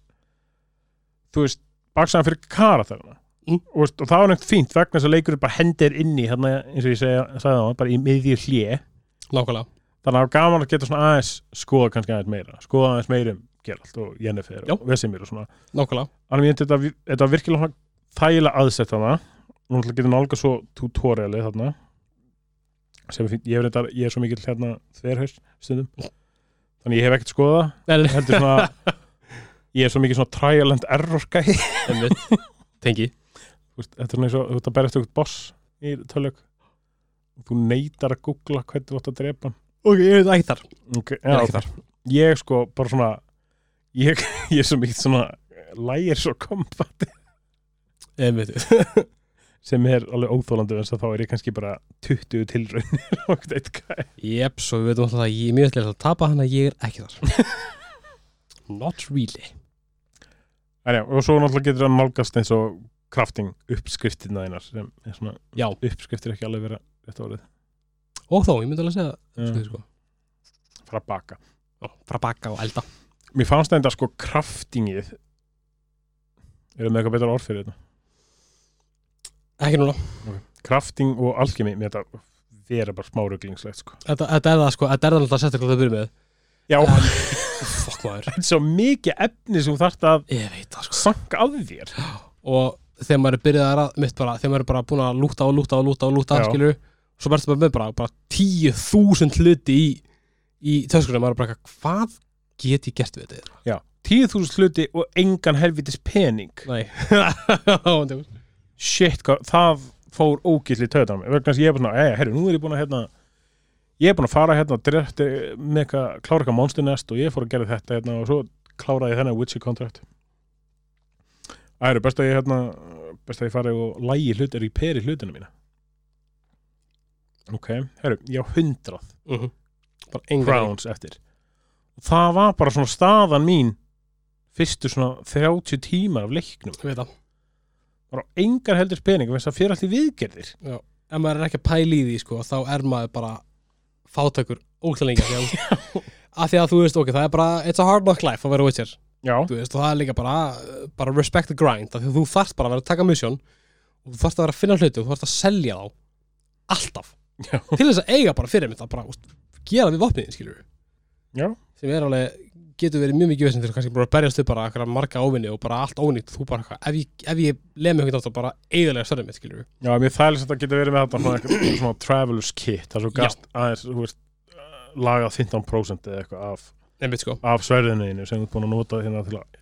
þú veist, baksagan fyrir karakterina Mm. og, og það var nefnt fínt vegna þess að leikurinn bara hendir inn í hérna, eins og ég segja, sagði það, bara í miðjur hlje Nákvæmlega. Þannig að það var gaman að geta svona aðeins skoða kannski aðeins meira, skoða aðeins meira um Geralt og Jennifer Já. og Vesemir og svona. Nákvæmlega. Þannig að þetta, virkilega svona þægilega aðsett þarna. og náttúrulega getur nálga svo tutoriali þarna sem ég, er reyndar, ég er svo mikill hérna þverhaus stundum þannig ég hef ekkert heldur svona ég er svo mikið svona trial and error gæ Tengi. Þetta er svona eins og þú ert að berjast eitthvað boss í tölög og þú neytar að googla hvernig þú ætti að drepa Ok, ég veit ekki þar. Okay, Ég er ekki þar. Ég sko bara svona ég, ég er svo mikið svona lægir svo kombat Ég veit sem er alveg óþólandi en þá er ég kannski bara 20 tilraunir og eitthvað hvað Jep, svo við veitum alltaf að ég er mjög ætlilega að tapa hann að ég er ekki þar. Not really. Já, og svo náttúrulega getur það nálgast eins og crafting uppskriftina þínar sem er svona, Já, uppskriftir ekki alveg vera þetta orðið, og þó, ég myndi alveg segja sko, uh, sko. að baka. Já, Frá baka og elda. Mér fannst þetta sko craftingið er það með eitthvað betra orð fyrir þetta Ekki núna. Crafting og alchemy, mér þetta vera bara smá ruglingslegt sko. Þetta, er það sko, þetta er það alltaf sérstaklega að byrja með. Já, En, Fuck maður. Þetta er svo mikið efni sem þú þarft að það sko. sanka að þér. Og þegar maður er byrjað að mitt bara Þegar maður er bara búin að lúta og lúta og lúta og lúta skilur Svo verður bara með bara, bara tíu þúsund hluti í, í töskunum Maður er bara eitthvað, hvað get ég gert við þetta? Já, 10.000 hluti og engan helvitis pening. Nei Shit, það fór ógilli töðan mér. Vegna að ég er bara svona, eða, herru, nú er ég búin að hérna ég er búin að fara hérna direkt með eitthvað, klára eitthvað monster nest og ég fór að gera þetta hérna og svo kláraði ég þennan Witcher contract. Það eru best að ég hérna best að ég fari og lægi hlut er í peri hlutinu mína. Ok, herru, ég á hundrað uh -huh. Bara engan crowns eftir. Og það var bara svona staðan mín fyrstu svona 30 tímar af leiknum. Veit það bara engar heldur pening þess að fyrir allt í viðgerðir. Ef maður er ekki að pæla í því sko Þá er maður bara fátækur ógæðlega lengi af því að- þú veist, ok, það er bara It's a hard knock life að vera Witcher. Já, þú veist, og það er líka bara, bara respect the grind, því að þú þarft bara að vera að taka mission og þú þarft að vera að finna hluti og þú þarft að selja þá alltaf, já, til þess að eiga bara fyrir mitt að bara, úst, gera við vopniðin, skilur já, sem er alveg, getur verið mjög mikið vesinn til að kannski bara berjast upp bara eitthvað marga óvinni og bara allt ónýtt, þú bara eitthvað, ef ég, ef ég lemi eitthvað átt að bara eiginlega störðum mitt, skilur já, mér þægilega að þetta getur verið með þetta svona, eitthvað, svona travelers kit það er svo gast aðeins, þú veist lagað 15% eða eitthvað af, sko, af sverðinu þínu sem þú ert búin að nota hérna til að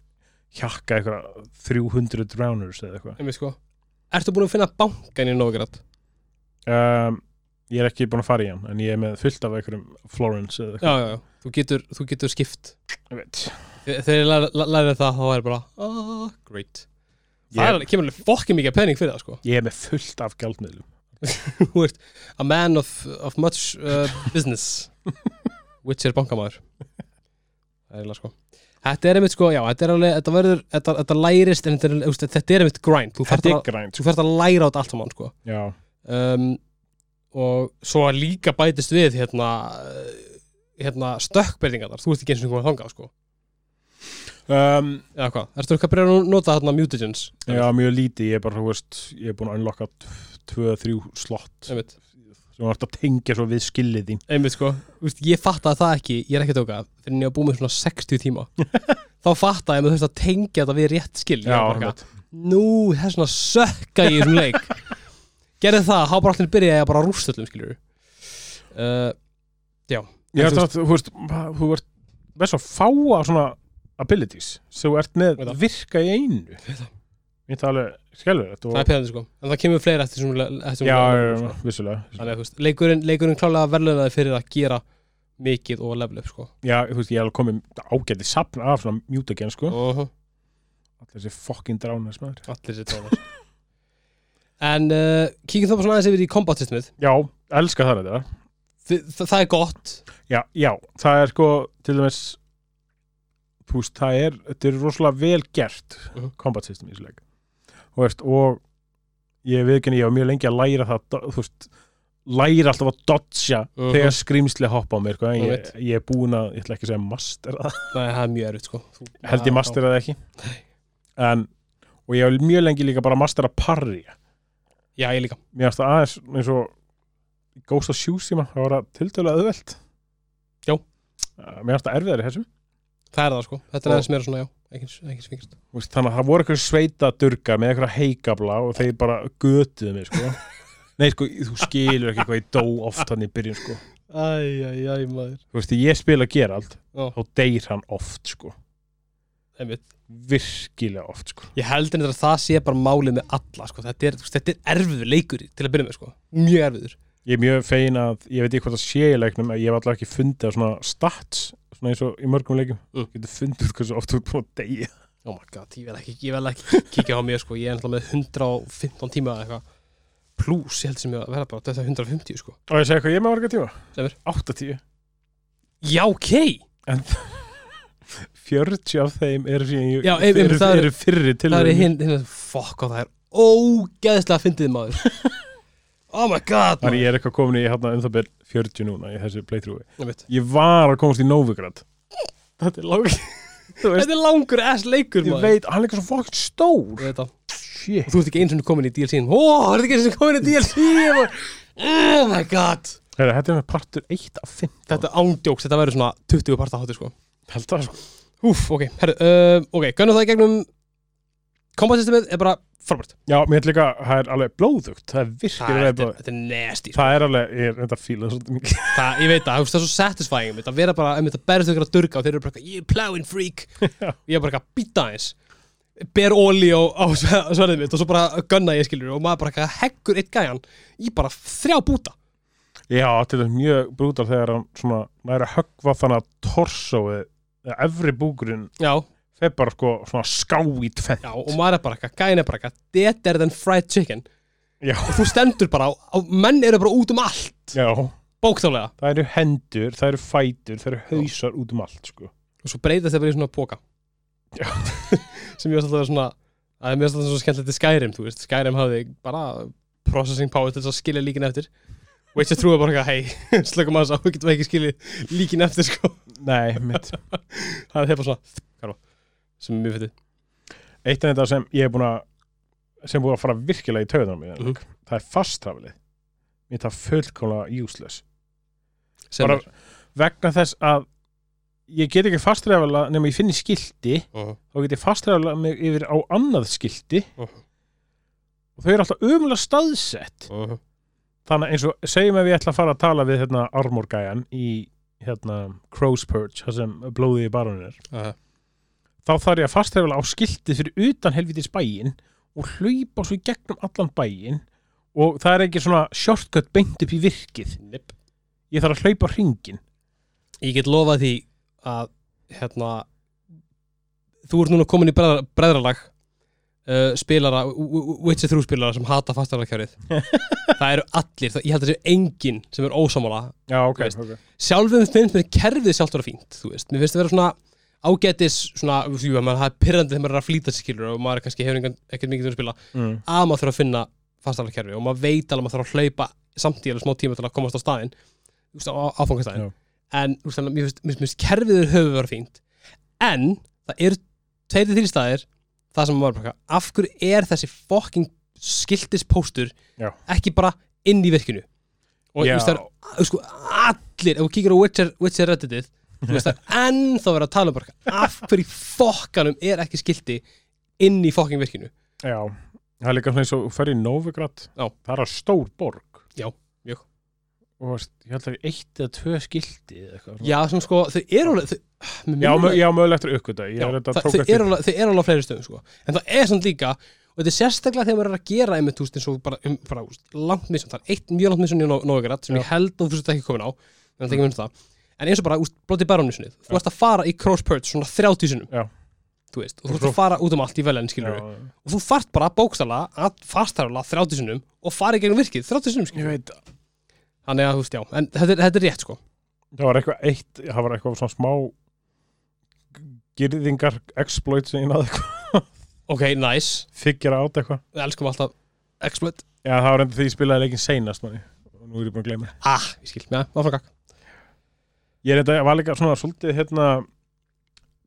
hjakka eitthvað 300 drowners eða eitthvað. Sko. Ertu búin að finna bankan í Novigrad? um, ég er ekki búin að fara í hann en ég er með fullt af einhverjum Florence eða Já, já, já, þú getur, þú getur skipt. Eitthvað ég veit. Þegar ég læ- lærði það, þá er bara, ah, great. Það er kemur alveg fokkin mikið pening fyrir það, sko. Ég er með fullt af gjaldmiðlum. Þú ert a man of, of much uh, business which er bankamæður það er eiginlega sko. Þetta er einmitt sko, já, þetta er alveg þetta verður, þetta, þetta lærist en þetta er, úst, þetta er einmitt grind, þú þarft þetta að, er grænt þú þarft að læra á þetta allt saman sko. Já, um, og svo að líka bætist við hérna hérna stökkbyrðingarnar, þú ert ekki eins og einhvern þangað sko. Um, eða hvað, ertu ekki að byrja að nota þarna mutagens? já, mjög lítið. Ég er bara, þú veist, ég er búin að unlocka 2-3 slott einmitt, sem vart að tengja svo við skillið þín. Einmitt sko, Úst, ég fattaði það ekki. Ég er ekki að tóka, fyrir en ég var búið með svona 60 tíma. Þá fattaði ég að maður þurfti að tengja þetta við rétt skil Ég var bara eitthvað, nú, það er svona sökka í þessum leik gerði það, há bara allir byrjaði ég að bara rústa öllum skiljur uh, já Ég held að þú veist, þú ert með svo fáa svona abilities sem ert með það. virka í einu. Alveg skellur þetta það er pæðandi sko, en það kemur fleira eftir eftir Já, sko. vissulega að leikurinn, klálega verðlunaði fyrir að gera mikið og level up sko. Já, þú veist, ég hef komið ágæti sapna af svona mutagen, sko. Allir þessi fucking dránar smaður allir sér tónar en uh, kíkjum þá bara svona aðeins yfir í combat systemið. Já, elska það þetta það, það er gott. Já, já, það er sko til dæmis veist, það er, þetta er rosalega vel gert Mhm. combat system í þessu leik. Og, veist, og ég ekki, ég var mjög lengi að læra það þú veist, læra alltaf að dodja Mhm. þegar skrýmsli hoppa á mér sko. en Ég ég, er búin að, ég ætla ekki að segja master það, Nei, það er mjög erfitt sko. Þú- held ég master það ekki. En, og ég var mjög lengi líka bara að mastera parry Já, ég líka mér finnst það aðeins eins og Ghost of Tsushima, það var að tiltölu auðvelt Já. Uh, mér finnst það erfiðar í þessum Það er það sko, þetta er Og- aðeins meira svona, já Ekki, veist, þannig að það voru eitthvað sveita durga með eitthvað heikabla og þeir bara götuðu mig sko. nei sko, þú skilur ekki hvað ég dó oft hann í byrjun sko. Æj, æj, æj, maður þú veist, ég spila Geralt Já. þá deyr hann oft sko. Einmitt. virkilega oft sko. Ég held einnig að það sé bara málið með alla sko. þetta, er, þetta er erfiður leikur til að byrja með sko. Mjög erfiður ég er mjög fein að, ég veit ekki hvað það sé í leiknum ég hef alltaf ekki fundið á svona stats svona eins og í mörgum leikum Mm. getur fundið út hversu oft þú er búin að deyja Oh my god, ég vel ekki, ég vel ekki kíkja á mér sko. Ég er náttúrulega með 115 tíma eða eitthvað Plus, ég held sem ég að vera bara þetta er 150 sko. og ég segi hvað ég er með 40 af þeim eru, er- eru fyrri til Það er hinn, hinn, fuck og það er ógeðslega fyndið maður Oh my god Þannig ég er eitthvað komin í hérna um það byrj 40 núna í þessu playthroughi. Ég. Ég var að komast í Novigrad. Þetta er langur Þetta er langur ass leikur ég maður veit, hann er eitthvað svo fokkt stór. Ég. Og þú ert ekki eins og komin í DLC-in Ó, þú ert ekki eins og komin í DLC maður. Oh my god Þetta er með partur 1 af 5. Þetta ándjóks, þetta verður svona 20 parta hátur sko held það sko. Úf, ok, herru, uh, ok, gönnum það í gegnum Combat systemið er bara frábært Já, mér er líka, það er alveg blóðugt. Það er Það virkilega er, þetta, er, blóðugt. þetta er nasty sko. Það er alveg, ég er reynda að fíla það svolítið mikið. það, Ég veit það, það er svo satisfying einmitt, að vera bara, einmitt, að berðast ykkur að durga og þeir eru bara, eitthvað, ég er plowing freak. Ég er bara eitthvað, býta eins ber óli á, á sverðið mitt og svo bara gunna ég skilur og maður bara eitthvað heggur eitt gæjan í bara þrjá búta Já, þetta er mjög brútal þegar hann svona næri að höggva þannig að torsóið, efri Já, fer bara sko svona ská í tvennt. já, og maður er bara eitthvað, gæjan er bara eitthvað better than fried chicken. Já. og þú stendur bara, á, á, menn eru bara út um allt. Já, bóktálega það eru hendur, það eru fætur, það eru hausar út um allt sko. og svo breytast það bara í svona Já. sem ég veist alltaf svona að mér veist alltaf svo skemmtilegt í Skyrim þú veist, Skyrim hafði bara processing power til að skilja líkin eftir. Witcher trúið bara eitthvað, hei, slökum að þess að við getum ekki skilja líkin eftir sko Nei, mitt. það er bara svona karfa, sem er mjög fyndið Eitt af þetta sem ég er búin að sem búin að fara virkilega í tauðunum mm Mhm. það er fasttraflið mér er það fullkomlega useless sem Bara- vegna þess að ég get ekki fasttrafla nema ég finni skildi uh þá get ég fasttrafla mig yfir á annað skildi Mhm. og þau eru alltaf umlega staðsett -huh. þannig eins og segjum ef ég ætla að fara að tala við hérna armorgæjan í hérna Crow's Perch það sem blóðið í baronir Uh -huh. þá þarf ég að fasttrefla á skiltið fyrir utan helvitis bæinn og hlaupa svo í gegnum allan bæinn og það er ekki svona shortcut beint upp í virkið Nip. ég þarf að hlaupa hringin ég get lofað því að hérna þú ert núna komin í bræðra, bræðralag uh, spilara, Witcher 3 spilara sem hata fastararkjörið það eru allir, það, ég held að það sé enginn sem er ósamála já ok, Veist. okay. sjálfum finnst mér kerfið sjálft vera fínt veist, mér finnst það vera svona ágætis svona, maður það er pyrrandi þegar maður er að flýta sér skilur og maður er kannski hefur ekkert mikið til að spila mm. að maður þarf að finna fastararkerfi og maður veit alveg að maður þarf að hlaupa samtíð smá tíma til að komast á á áfangastæðin en að mér finnst kerfið það sem maður bara, af hverju er þessi fucking skiltis póstur Já. ekki bara inn í virkinu og þú veist það er sko, allir, ef þú kíkir á Witcher, Witcher redditið þú veist það er ennþá verið að tala um bara af hverju fokkanum er ekki skilti inn í fokking virkinu Já, það er líka eins og þú ferð í Novigrad. Það er að stór borg Já. Og ég held að það er eitt eða tvö skildi eða eitthvað svona. já, svona sko, þau eru alveg mig Já, minnir- mö- já mögulega eftir aukvölda Ég Já, er tók þau, eru alveg, á fleiri stöðum sko. en það er samt líka og þetta er sérstaklega þegar maður er að gera einmitt veist, eins og bara, um, bara úst, langt missun það er eitt mjög langt missun í Nóvegrad sem Já. ég held að þú veist ekki komin á en er ekki það en eins og bara úst, Bloody Baronissunnið þú ert að fara í Cross Purge svona 30 sinum Já. þú veist, og þú ert að fara út um allt í velin skilur Já, og þú þart bara bókstala 30 sinum og fara í gegnum virkið 30 sinum Ég skilur veit þannig að þú veist, já, en þetta þetta er rétt sko. Það var eitthvað eitt Það var eitthvað svona smá Girðingar exploit sem ég náði eitthvað. Ok, nice, Figure out eitthvað. Við elskum alltaf exploit, Já, það var enda því ég spilaði leikin seinast manni. Og nú er ég búin að gleyma. Ah, ég skil, já, áfram gakk Ég er þetta, var líka svona svolítið hérna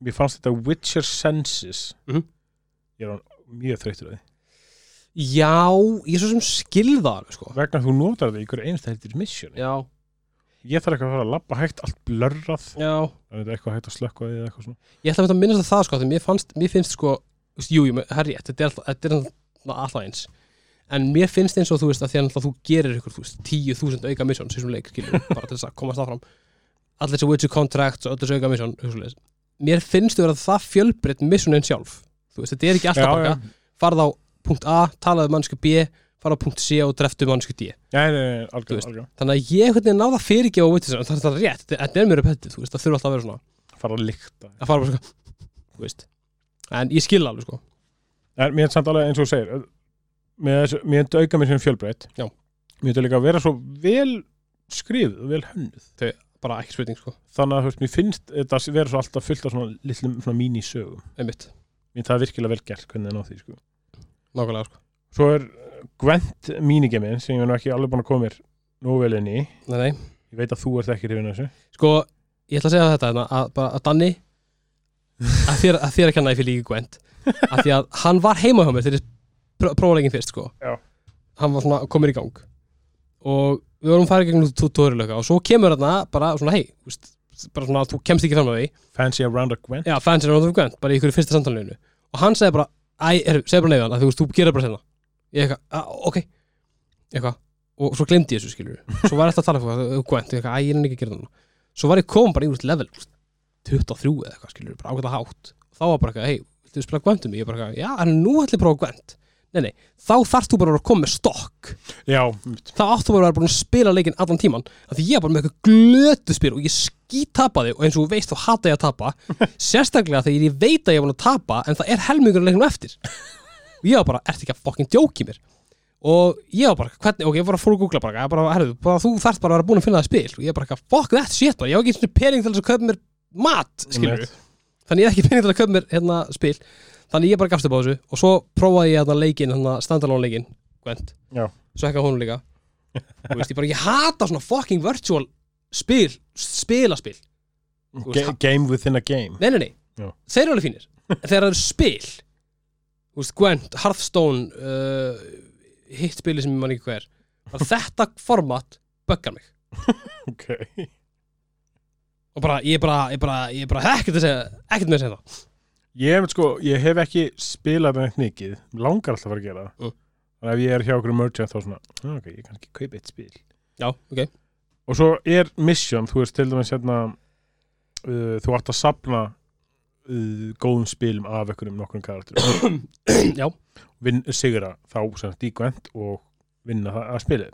Mér fannst þetta Witcher Senses. Mhm. Ég er mjög þreyttur að því Já, ég er svo sem skilða sko. Vegna þú notar þetta í hverju einasta hættir mission Já, Ég þarf eitthvað að fara að labba hægt allt blörrað. Já. Það er eitthvað hægt að slökka eða eitthvað svona. Ég ætla að að minnast að það sko því mér, fannst, mér finnst sko þú veist, Jú, jú, herri, þetta er alltaf, þetta er alltaf, eins. En mér finnst eins og þú veist að því að þú gerir ykkur, þú veist, 10.000 auka mission sem leik, skilur, bara til þess að komast áfram. Allir þessi Witcher Contracts og öll þessi auka mission hugsulegis. Mér finnst þú vera það fjölbreytt missionin sjálf. Þú veist, þetta er ekki alltaf bara farð á punkt A, talaðu mannsku B farð á punkt C og dreftu mannsku D. Já, nei, algjör, algjör Þannig að ég hvernig náða fyrirgefa Witcher það er það rétt, þetta þetta er mér repetið, það þurfa alltaf að vera svona Fara að lykta. Að fara bara svona, en ég skil alveg sko. En mér er samt alveg eins og þú segir Mér er mér er auka mission fjölbreytt. Já. Mér er þetta líka að vera svo vel skrifið og vel hönnuð. Bara ekki spurning sko, Þannig að þú veist, mér finnst þetta að vera svo alltaf fullt af svona svona mínisögum. Mér það virkilega vel gert hvernig það ná því sko. Nákvæmlega sko, Svo er Gwent mínigemin sem ég er nú ekki alveg búin að koma mér nú vel inn í. Nei nei. Ég veit að þú ert ekki hrifin af þessu. Sko, ég ætla að segja þetta hérna, að, bara að Danni að þér að, þér að kenna ég fyrir líka Gwent. Að því að hann var heima hjá mér þegar ég pró- prófaði leikin fyrst sko. Já. hann var svona komir í gang. Og við vorum farið gegnum tutorialöka og svo kemur þarna bara svona hei veist, bara svona þú kemst ekki fram að því. Fancy a round of Gwent. Já, fans er náttúrulega Gwent, bara í ykkur fyrsta samtalinu. Og hann segði bara, æ, er, segði bara leiðan að þú veist, þú gerir bara hérna. Ég eitthvað, "Ah, ok. Eitthvað, og svo glemdi ég þessu skilur svo var þetta að tala fyrir Gwent, ég eitthvað, æ, ég er ekki að gera það núna svo var ég kom bara í úr level þú veist, 23 eða eitthvað skilur, bara ákveða hátt. Þá var bara eitthvað, hei, viltu spila Gwent um mig? Ég bara eitthvað, já, en nú ætla ég að prófa Gwent. Nei, nei, þá þarft þú bara að koma með stokk. Já, þá áttu bara að vera búin að spila leikinn allan tíman af því ég var bara með eitthvað glötu spil og ég skít tapaði og eins og þú veist þá hata ég að tapa. Sérstaklega þegar ég veit að ég var búin að tapa en það er helmingur leiknum eftir. Og ég var bara, ertu ekki að fokkin djóki mér? Og ég var bara, hvernig, ok, ég var að fór að googla bara, bara, herðu, bara þú þarft bara að vera búin að finna það spil. Og ég bara, fuck that shit bara, ég var ekki og pening til þess að kaupa mér mat, skilur Einmitt. þannig ég hef ekki pening til að kaupa mér hérna spil. Þannig ég bara gafst upp á þessu og svo prófaði ég hérna leikinn, hérna standalone leikinn Gwent, svo ekki hún líka. Þú veist, ég bara, ég hata svona fucking virtual spil, spilaspil. Ga game within a game. Nei, nei, nei, Já. þeir eru alveg fínir. En þegar það eru spil Þú veist, Gwent, Hearthstone uh, hitt spili sem ég man ekki hver að þetta format böggar mig. Ok. Og bara, ég bara, ég bara, ég bara ekkert að segja, ekkert með að segja það. Ég hef, sko, ég hef ekki spilað með mikið, Mig langar alltaf að fara að gera það. Mm. Þannig að ef ég er hjá okkur merchant þá svona, "Ah, ok, ég kann ekki kaupa eitt spil. Já, ok, Og svo er mission, þú veist til dæmis hérna uh, þú átt að sapna uh, góðum spilum af einhverjum nokkrum karakterum. Já, Vinn, sigra þá sem Gwent og vinna að spila.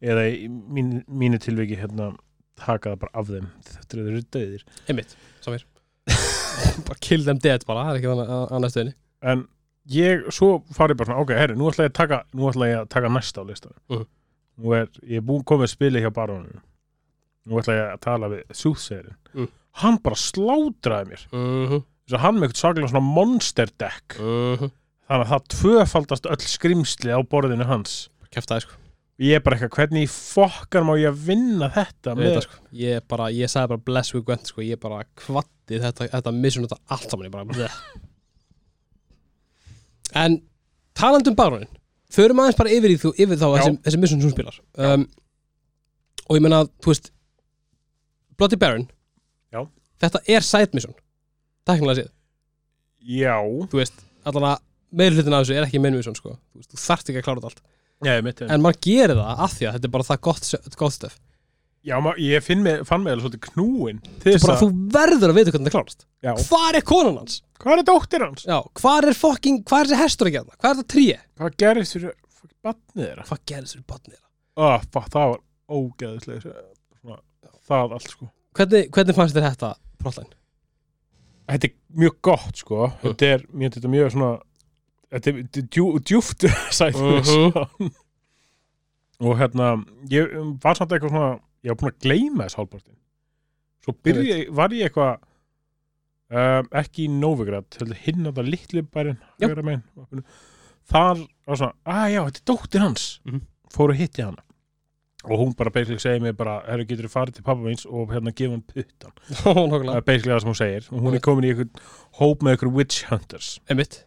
Eða í mín, mínu tilviki hérna taka það bara af þeim þetta er eru döðir einmitt, samir bara kill them dead bara, það er ekki þannig að annað stöðinni en ég, svo farið bara svona ok, herri, nú ætla ég að taka, ég að taka næsta á listan Mhm. Nú er, ég er búin komið spili hjá baróninu nú ætla ég að tala við Soothsayerin Mm. hann bara slátraði mér. Mhm, þess að hann með eitthvað saklega svona monster deck. Mhm. Þannig að það tvöfaldast öll skrimsli á borðinu hans. Kæftaði sko, ég er bara eitthvað, hvernig í fokkar má ég að vinna þetta ég veit það sko. Ég bara, ég sagði bara bless with Gwent sko, ég bara kvatti þetta, þetta mission þetta allt saman, ég bara bleh. en talandi um barónin förum aðeins bara yfir, þú, yfir þá þessi, þessi mission sem þú spilar. Um, og ég meina, þú veist Bloody Baron. Já. þetta er side mission teknilega séð, Já, þú veist meir hlutin af þessu er ekki main mission sko. þú, veist, þú þarft ekki að klára þetta allt. Já, en maður gerir það af því að þetta er bara það gott, gott stöf Já, ég finn mig, fann mig alveg svolítið knúin bara, að þú verður að vita hvernig þetta klárast Já, hvar er konan hans? hvað er dóttir hans? Já, hvar er fucking, hvar er þessi hestur að gera það? Hvað er það tríi? Hvað gerist fyrir batnið þeirra? Hvað gerðist fyrir barnið? Ó, fuck, það var ógeðislega það allt sko Hvernig, hvernig fannst þér þetta plotline? Þetta er mjög gott sko Þetta er mjög, þetta er mjög svona Þetta er djú, djúft sætt Mhm. og hérna ég var samt eitthvað svona ég var búin að gleyma þess hálfpartin svo byrja, var ég eitthvað um, ekki í Novigrad hinn á það litli bærin megin. þar var svona, að já, þetta er dóttir hans. Mhm. fór að hitti hana. Og hún bara basically segir mér bara herru getur þú farið til pappa míns og hérna gefa hann puttan það er basically það sem hún segir. Og hún er komin í einhvern hóp með einhver witch hunters. Einmitt.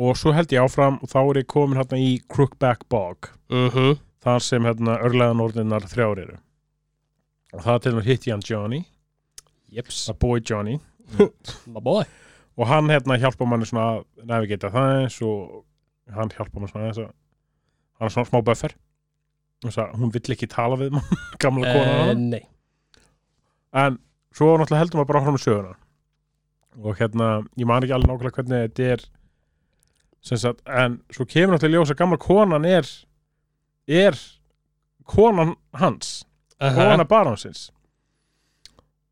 Og svo held ég áfram og þá er ég komin hérna í Crookback Bog. Mhm þar sem hérna örlegan orðinnar þrjár eru. Og það til dæmis hitt ég hann Johnny. Jeps. A boy Johnny. My boy. Og hann hérna hjálpa manni svona að navigata eins og hann hjálpa manni svona þess að hann er svona smá buffer. Þess að hún vill ekki tala við mann gamla kona uh, uh, Nei. En svo náttúrulega heldur maður bara áfram með söguna. Og hérna ég man ekki alveg nákvæmlega hvernig þetta er sagt, en svo kemur náttúrulega í ljós að gamla konan er er konan hans kona barónsins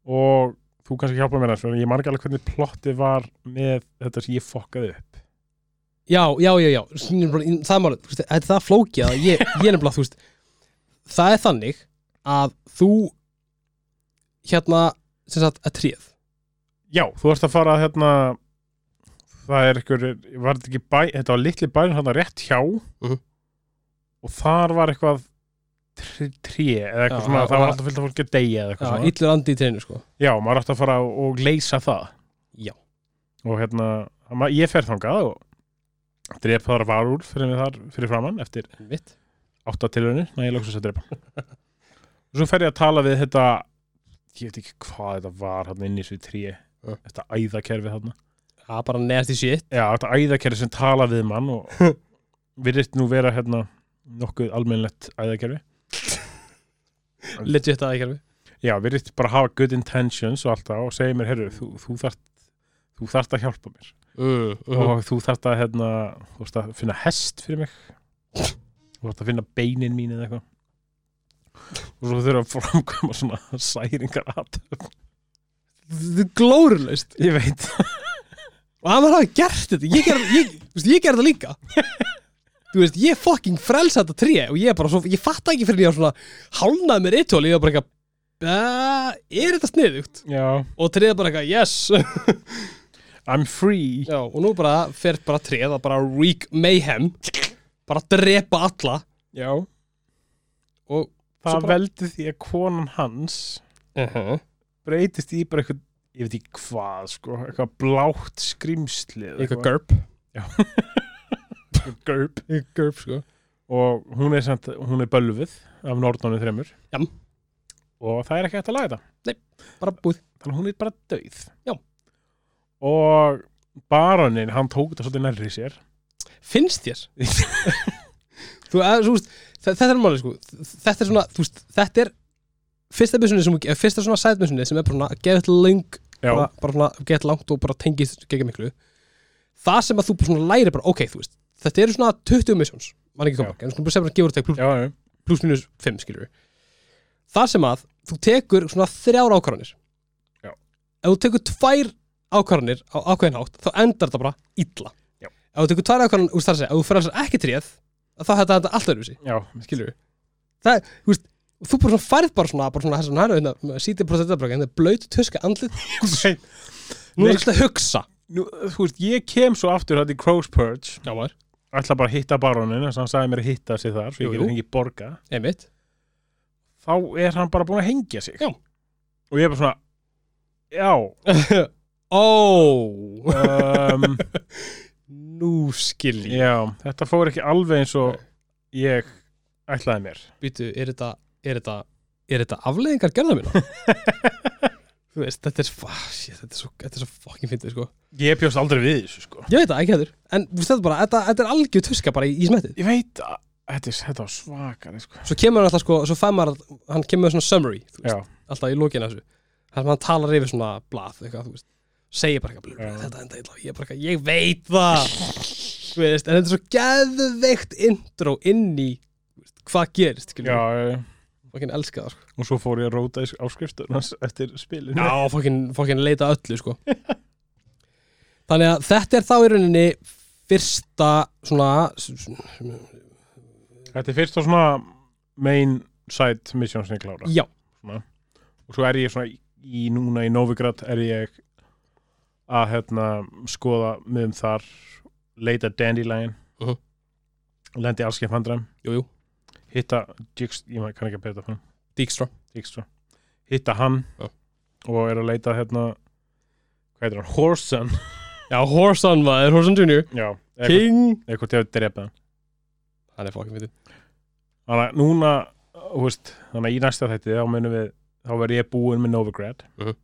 og þú kannski hjálpa mér þess ég ekki alveg hvernig plottið var með þetta sem ég fokkaði upp. Já, já, já, já Það er málið, er það flókið að ég, ég er nefnilega, þú veist Það er þannig að þú hérna, sem sagt, að tríð já, þú ert að fara að hérna það er einhver, var þetta ekki bæ þetta var litli bærin hérna rétt hjá. Mhm. Og þar var eitthvað trí, eða eitthvað Já, svona, það var alltaf fyllt af fólki að deyja eða eitthvað svona. illur andi í treinu, sko. Já, maður átti að fara og leysa það. Já. og hérna, ma- ég fer þangað og drep þar varúr fyrir mig þar fyrir framann eftir Mitt átta tilraunir, næ ég lóksast að drepa. Og svo fer ég að tala við þetta ég veit ekki hvað þetta var hann inn í þessu trí Ja. þetta æðakerfi þarna. Það er bara nasty shit. Já, þetta æðakerfi sem tala við mann og virðist nú vera hérna nokkuð almennlegt æðakerfi. Legit að ekki herfi já, virðist bara hafa good intentions og alltaf og segir mér, herru, þú, þú þarft þú þarft að hjálpa mér. Mm, mm. og þú þarft að hérna, þú þarft að finna hest fyrir mig. Þú þarft að finna beinin mín eða eitthvað. Og svo þurfa að framkvæma svona særingar að Þetta er glórulaust. Ég veit. Og hann var hafa gert þetta. Ég gerði þetta líka Þú veist, ég fucking frelsa þetta tré Og ég bara svo, ég fatta ekki fyrir ég á svona Hálnaði með ritól, ég var bara eitthvað "Uh, Er þetta sniðugt? já, Og tréð bara eitthvað, yes. I'm free. Já, og nú bara fer bara tréð að bara wreak mayhem. Bara drepa alla. Já, Og það bara- veldi því að konan hans uh -huh. breytist í bara eitthvað ég veit ekki hvað sko, eitthvað blátt skrimsli eða Eitthvað. görp eitthvað görp Görp, sko. Og hún er, samt, hún er bölvuð af Nordónu þremur. Jam. og það er ekki hægt að laga þetta. Bara búið. Þannig hún er bara döið Já. og baronin, hann tók þetta svolítið nærri sér. Finnst þér? þú, að, veist, þe- þetta er máli sko. Þetta er svona, þú veist, þetta er Fyrsta missunni sem, eh, fyrsta svona side missunni sem er bara svona geðt lang Já, bara, bara svona geðt langt og bara tengist gegn miklu. Það sem að þú bara svona læri bara, ok, þú veist Þetta eru svona 20 missions, mann ekki koma. En bara sem bara gefur þetta plus, plus minus 5, skilur við Það sem að þú tekur svona þrjár ákvarðanir. Ef þú tekur tvær ákvarðanir á ákveðin hátt þá endar þetta bara illa. Já. Ef þú tekur tvær ákvarðanir, að segja, ef þú fyrir að ekki tréð þá þetta þetta allt öðruvísi, já, skilur við Það, þú veist, þú bara svona færð bara svona, bara svona, svona, hérna, hérna, sítið bara, hérna, blöyt tuska andlit. Nú er þetta að hugsa. Nú, þú veist, ég kem svo aftur í Crow's Purge Já, maður, ætla bara að hitta baronin þess að hann sagði mér að hitta sig þar svo ég jú. geti fengið borga einmitt. Þá er hann bara búin að hengja sig. Já. og ég er bara svona já, Ó. Um, Nú skil ég. Já þetta fór ekki alveg eins og ég ætlaði mér. Býtu, er þetta er þetta, er þetta afleiðingar gerða mína? þú veist, þetta er, shit, þetta er svo, þetta er svo fucking fyndið, sko. Ég bjóst aldrei við þessu sko Ég veit það, ekki hefur. En þú veist, þetta bara, þetta, þetta er algjör tuska bara í, í smettið. Ég veit að þetta þetta var svakari sko Svo kemur hann alltaf, sko, svo fær maður, hann kemur með svona summary, þú veist, Já, alltaf í lókinu þessu. Þar sem hann talar yfir svona blað, eitthvað, þú veist, segir bara eitthvað, Já. þetta enda illa, ég bara eitthvað, ég veit það. þú veist, en þetta er svo geðveikt intro inn í, hvað gerist, já Fokkin elska það, sko. Og svo fór ég að róta í áskrifstunum eftir spilinu. Já, fokkin, fokkin leita öllu, sko. Þannig að þetta er þá í rauninni fyrsta svona, Þetta er fyrst á svona main side mission sem ég klára. Já, og svo er ég svona í, núna í Novigrad er ég að hérna skoða mig um þar leita Dandelion. Mhm. lendi allskeið vandræm jú, jú, hitta Dijkstra. Hitta hann Já. og er að leita hérna hvað heitir hann, Horson Já, Horson maður, Horson Jr. já, King. eitthvað til að drepa hann Hann er fokkin fyrir. þannig að núna þú veist, þannig að í næsta þætti þá munum við, þá verð ég búinn með Novigrad Mhm.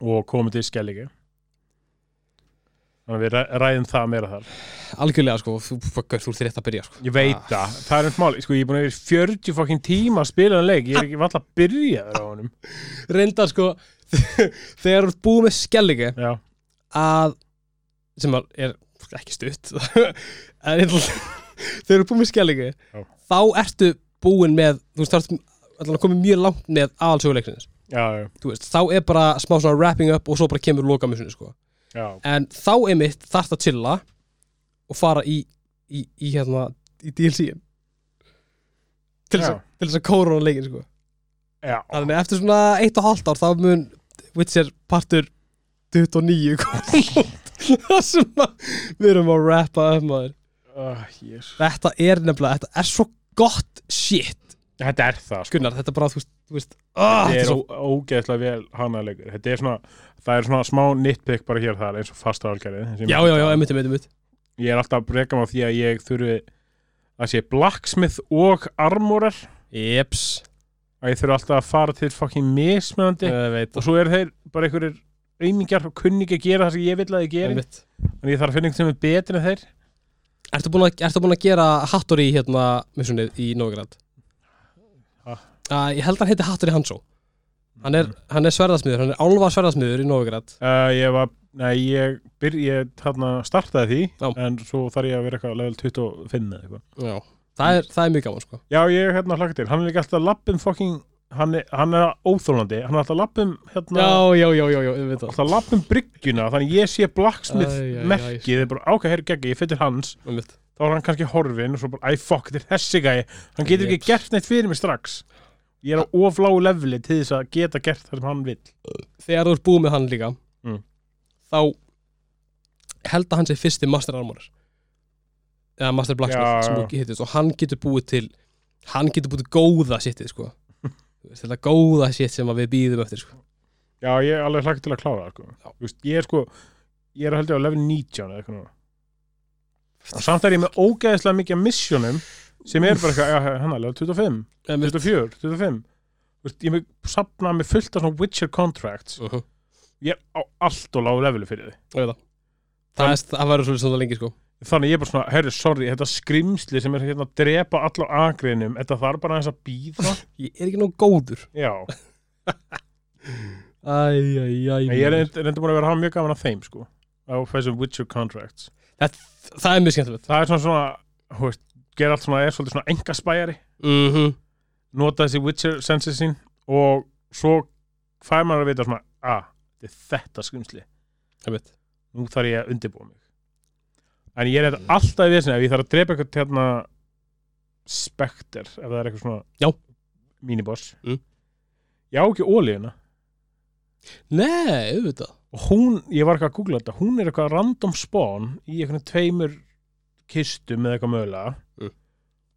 og komið til Skellige þannig að við ræ- ræðum það meira þar Algjörlega, sko, þú, fucker, þú ert rétt að byrja, sko. ég veit Ah. það, það er einn mál sko, ég er búin að vera í 40 fokkin tíma að spila hann leik, ég er ekki vall að byrja þér á honum Reyndar, sko, þegar þú ert búið með skelligi já, að, sem að er ekki stutt, en þegar þú ert búið með skelligi Já. þá ertu búin með, þú veist, þá ertu komið mjög langt með aðalsöguleiksinnis. já, já, veist, þá er bara smá svona wrapping up og svo bara kemur lokamissinu, sko. Já, En þá einmitt þarft að chilla og fara í, í, í hérna, í DLC-in. Til þess Já. að- til þess að kóra hann leikin, sko. já. Þannig að eftir svona eitt og hálft ár þá mun Witcher partur 29 koma út það sem að við erum að rappa upp maður Uh, yes. þetta er nefnilega, þetta er svo gott shit þetta er það sko. Gunnar, þetta er bara, þú veist, veist ah, þetta er svo, ógeðslega vel hana leikur þetta er svona, það er svona smá nitpick bara hér þar eins og fasta álgerið já, já, já, einmitt, einmitt, einmitt. Ég er alltaf að breyka mig á því að ég þurfi að sé blacksmith og armorer Jeps, að ég þurfi alltaf að fara til fucking mismöðandi og svo eru þeir bara einhverjir aumingjar og kunningi að gera það sem ég vil að þið einmitt. En ég þarf að finna einhvern sem er betri en þeir. Ertu búin að, ertu búin að gera Hattori hérna missunnið í Novigrad? Uh, ég held að hann heiti Hattori Hansó. Hann er, hann er sverðasmiður, hann er álfa sverðasmiður í Novigrad. Uh, ég var, nei ég byr, ég þarna startaði því Já. en svo þarf ég að vera eitthvað level 25 eða eitthvað. Já, það er, það er mjög gaman sko. Já ég er hérna hlaka til, hann er líka alltaf lappum fucking, hann er, hann er óþólandi hann er alltaf lappum hérna Já, já, já, já, ég veit það alltaf lappum bryggjuna þannig ég sé blacksmith merkið, það er bara ákveð herri geggi, ég fyrir hans. Þá er hann kannski horfin og svo bara, æ fuck, þetta er þessi gæi. Hann getur ekki gert neitt fyrir mig strax ég er á ofláu leveli til þess að geta gert það sem hann vill. Þegar þú ert búið með hann líka Mm. þá held að hann sé fyrsti Master Armor eða Master Blacksmith sem þú hittist og hann getur búið til hann getur búið til góða sittið sko. Þetta góða sitt sem að við býðum eftir sko. já, ég er alveg hlaka til að klára það sko. Veist, ég er sko ég er heldur á level 19 eða eitthvað samt er ég með ógeðislega mikið missionum sem er bara eitthvað, level 25 Einmitt. 24, 25 Þú veist, ég er með sapnað með fullt af svona Witcher contracts. Uh -huh. ég er á allt og lágu leveli fyrir veit það. Það, það verður svolítið svona lengi sko. Þannig ég er bara svona, herri, sorry, þetta skrimsli sem er hérna að drepa alla á agreinum þetta þarf bara aðeins að býða Ég er ekki nóg góður. Já, Æj, æj, æj ég er reynd- reyndar búin að vera að hafa mjög gaman að þeim sko, á þessum Witcher contracts. Það er mjög skemmtilegt. Það er svona svona, hú veist, gera allt svona er svolítið svona engaspæjari mm -hmm. nota þessi Witcher senses sín og svo fær maður að vita svona, að, þetta Einmitt. nú þarf ég að undirbúa mig en ég er þetta alltaf í þessin ef ég þarf að drepa eitthvað hérna Spectre, ef það er eitthvað svona Já. miniboss Mm. ég á ekki ólíuna Nei, auðvitað og hún, ég var eitthvað að googla þetta hún er eitthvað random spawn í eitthvað tveimur kistum eða eitthvað mögulega. Mm.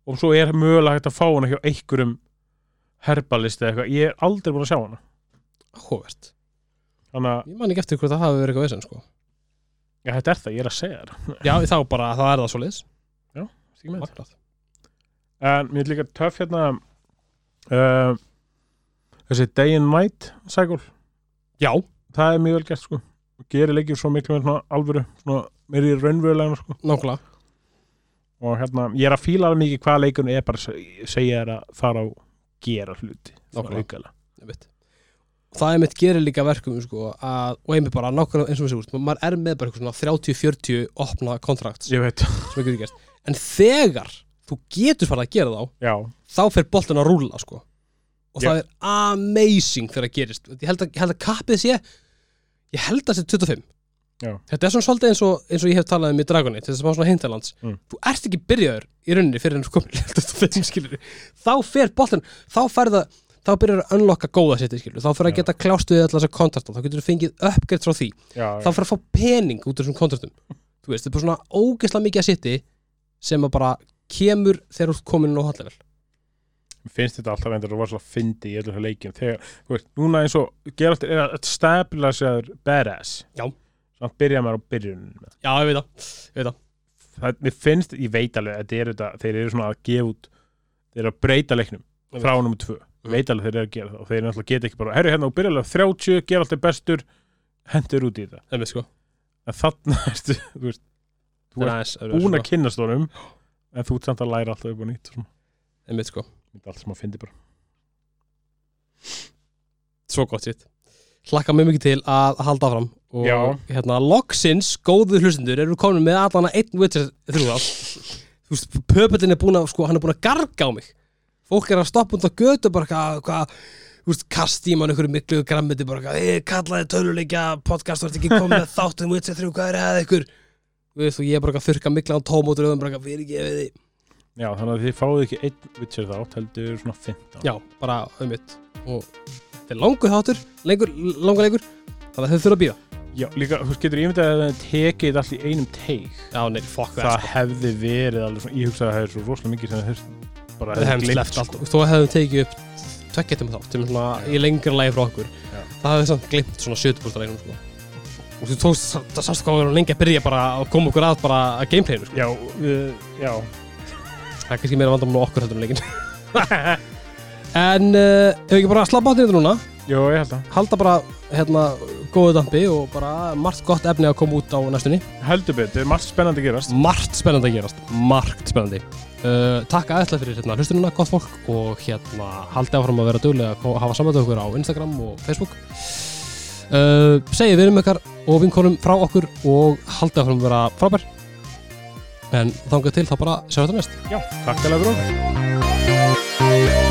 og svo er mögulega hægt að fá hana hjá einhverjum herbalist eða eitthvað, ég er aldrei búin að sjá hana. Hóvert. Að, Ég man ekki eftir hvort það hafi verið eitthvað vesen sko. Já þetta er það, ég er að segja þér. Já, þá bara, það er það svoleiðis. Ekki með þetta. En mér er líka töff hérna uh, þessi day and night cycle, Já, það er mjög vel gert sko. Gerir leikir svo miklu með svona alvöru svona meir í raunverulegna sko. Nákvæmlega og hérna, ég er að fíla alveg mikið hvað leikunum er bara segja þér að fara og gera hluti það einmitt gerir líka verkum sko, að, og einmitt bara nákvæmlega eins og við segjum maður er með bara eitthvað svona 30-40 opna kontrakt en þegar þú getur farið að gera þá já, þá fer boltin að rúlla sko. og Já. það er amazing þegar það gerist. Ég held að, held að kappið sé ég held að það sé 25 Já. þetta er svona svolítið eins og, eins og ég hef talað um í Dragoni að fá svona hinterlands. Mm. þú ert ekki byrjaður í rauninni fyrir 25 skilur þá fer boltin, þá það þá byrjar að unlocka góða sitt skilur þá fer að geta kljást við allar þessar kontrakta þá getur þú fengið uppgreitt frá því. Já, þá fer að fá pening út úr þessum kontraktum þú veist, þetta er bara svona ógeðslega mikið að sitti sem að bara kemur þegar þú ert komin á hotlevel Mér finnst þetta alltaf endur að var svo fyndi í þessum leikjum. Þegar, þú veist, núna eins og Er að. Svona byrja maður á byrjunum já, ég veit það, ég veit það það, mér finnst, ég veit alveg að er þetta, þeir eru svona að gefa út þeir eru að breyta leiknum frá nummer tvö, Mm. veit alveg þeir eru að gera það og þeir náttúrulega geta ekki bara, herru hérna og byrja alveg 30, gera alltaf bestur hendur út í þetta, sko. en þannig ertu, þú veist, þú Næs, öðruvísi, búin að sko. kynnast honum en þú ert samt að læra alltaf upp á nýtt og svona. Einmitt, sko. er allt sem að fyndi bara Svo gott sitt Hlakka mjög mikið til að halda áfram. Og Já. hérna, loksins, góðu hlustundur eru komin með allan að einn Witcher þrjú þá Þú veist, pöpillin er búin að, sko, hann er búin að garga á mig. Fólk er að stoppa á götu bara hvað, hvað Þú veist, kast í mann einhverju miklu grammiti bara hvað, hey, kallaði töluleikja podcast, þú ert ekki komið með þáttum Witcher 3, hvað er það ykkur? Þú veist, og ég er bara að þurka mikla á tómótur og bara fyrir ekki við því já, þannig að þið fáið ekki einn Witcher þátt, heldur svona 15 Já, bara um mitt og þetta er langur þáttur, lengur, langur leikur þannig að þau þurfa að býða Já, líka, þú getur ímyndað að það tekið allt í einum teig Já, nei, fokk það hefði verið alveg svona, ég hugsaði að það er svo rosalega mikið sem það þurft bara Það sleppt sko. allt og þó hefðum tekið upp tvekkja tíma þátt sem svona í lengra lagi frá okkur Já. það hefði samt glimt svona 70% af leiknum sko. og þú tókst, það sástu hvað við erum lengi að byrja bara að koma okkur að bara að gameplayinu sko. Já, uh, já það er kannski meira vandamál okkur heldur en en uh, ef ekki bara slappa á þetta núna? Jó, ég held að halda bara hérna góðu dampi og bara margt gott efni að koma út á næstunni. Heldur betur, margt spennandi að gerast. Margt spennandi að gerast margt spennandi. Uh, takk aðeinslega fyrir hérna hlustununa, gott fólk og hérna haldið áfram að vera duglega að hafa samvættu okkur á Instagram og Facebook. Uh, segið vinum ykkar og vinkonum frá okkur og haldið áfram að vera frábær. En þangað til þá bara sjá þetta næst. Já, takk alveg fyrir okkur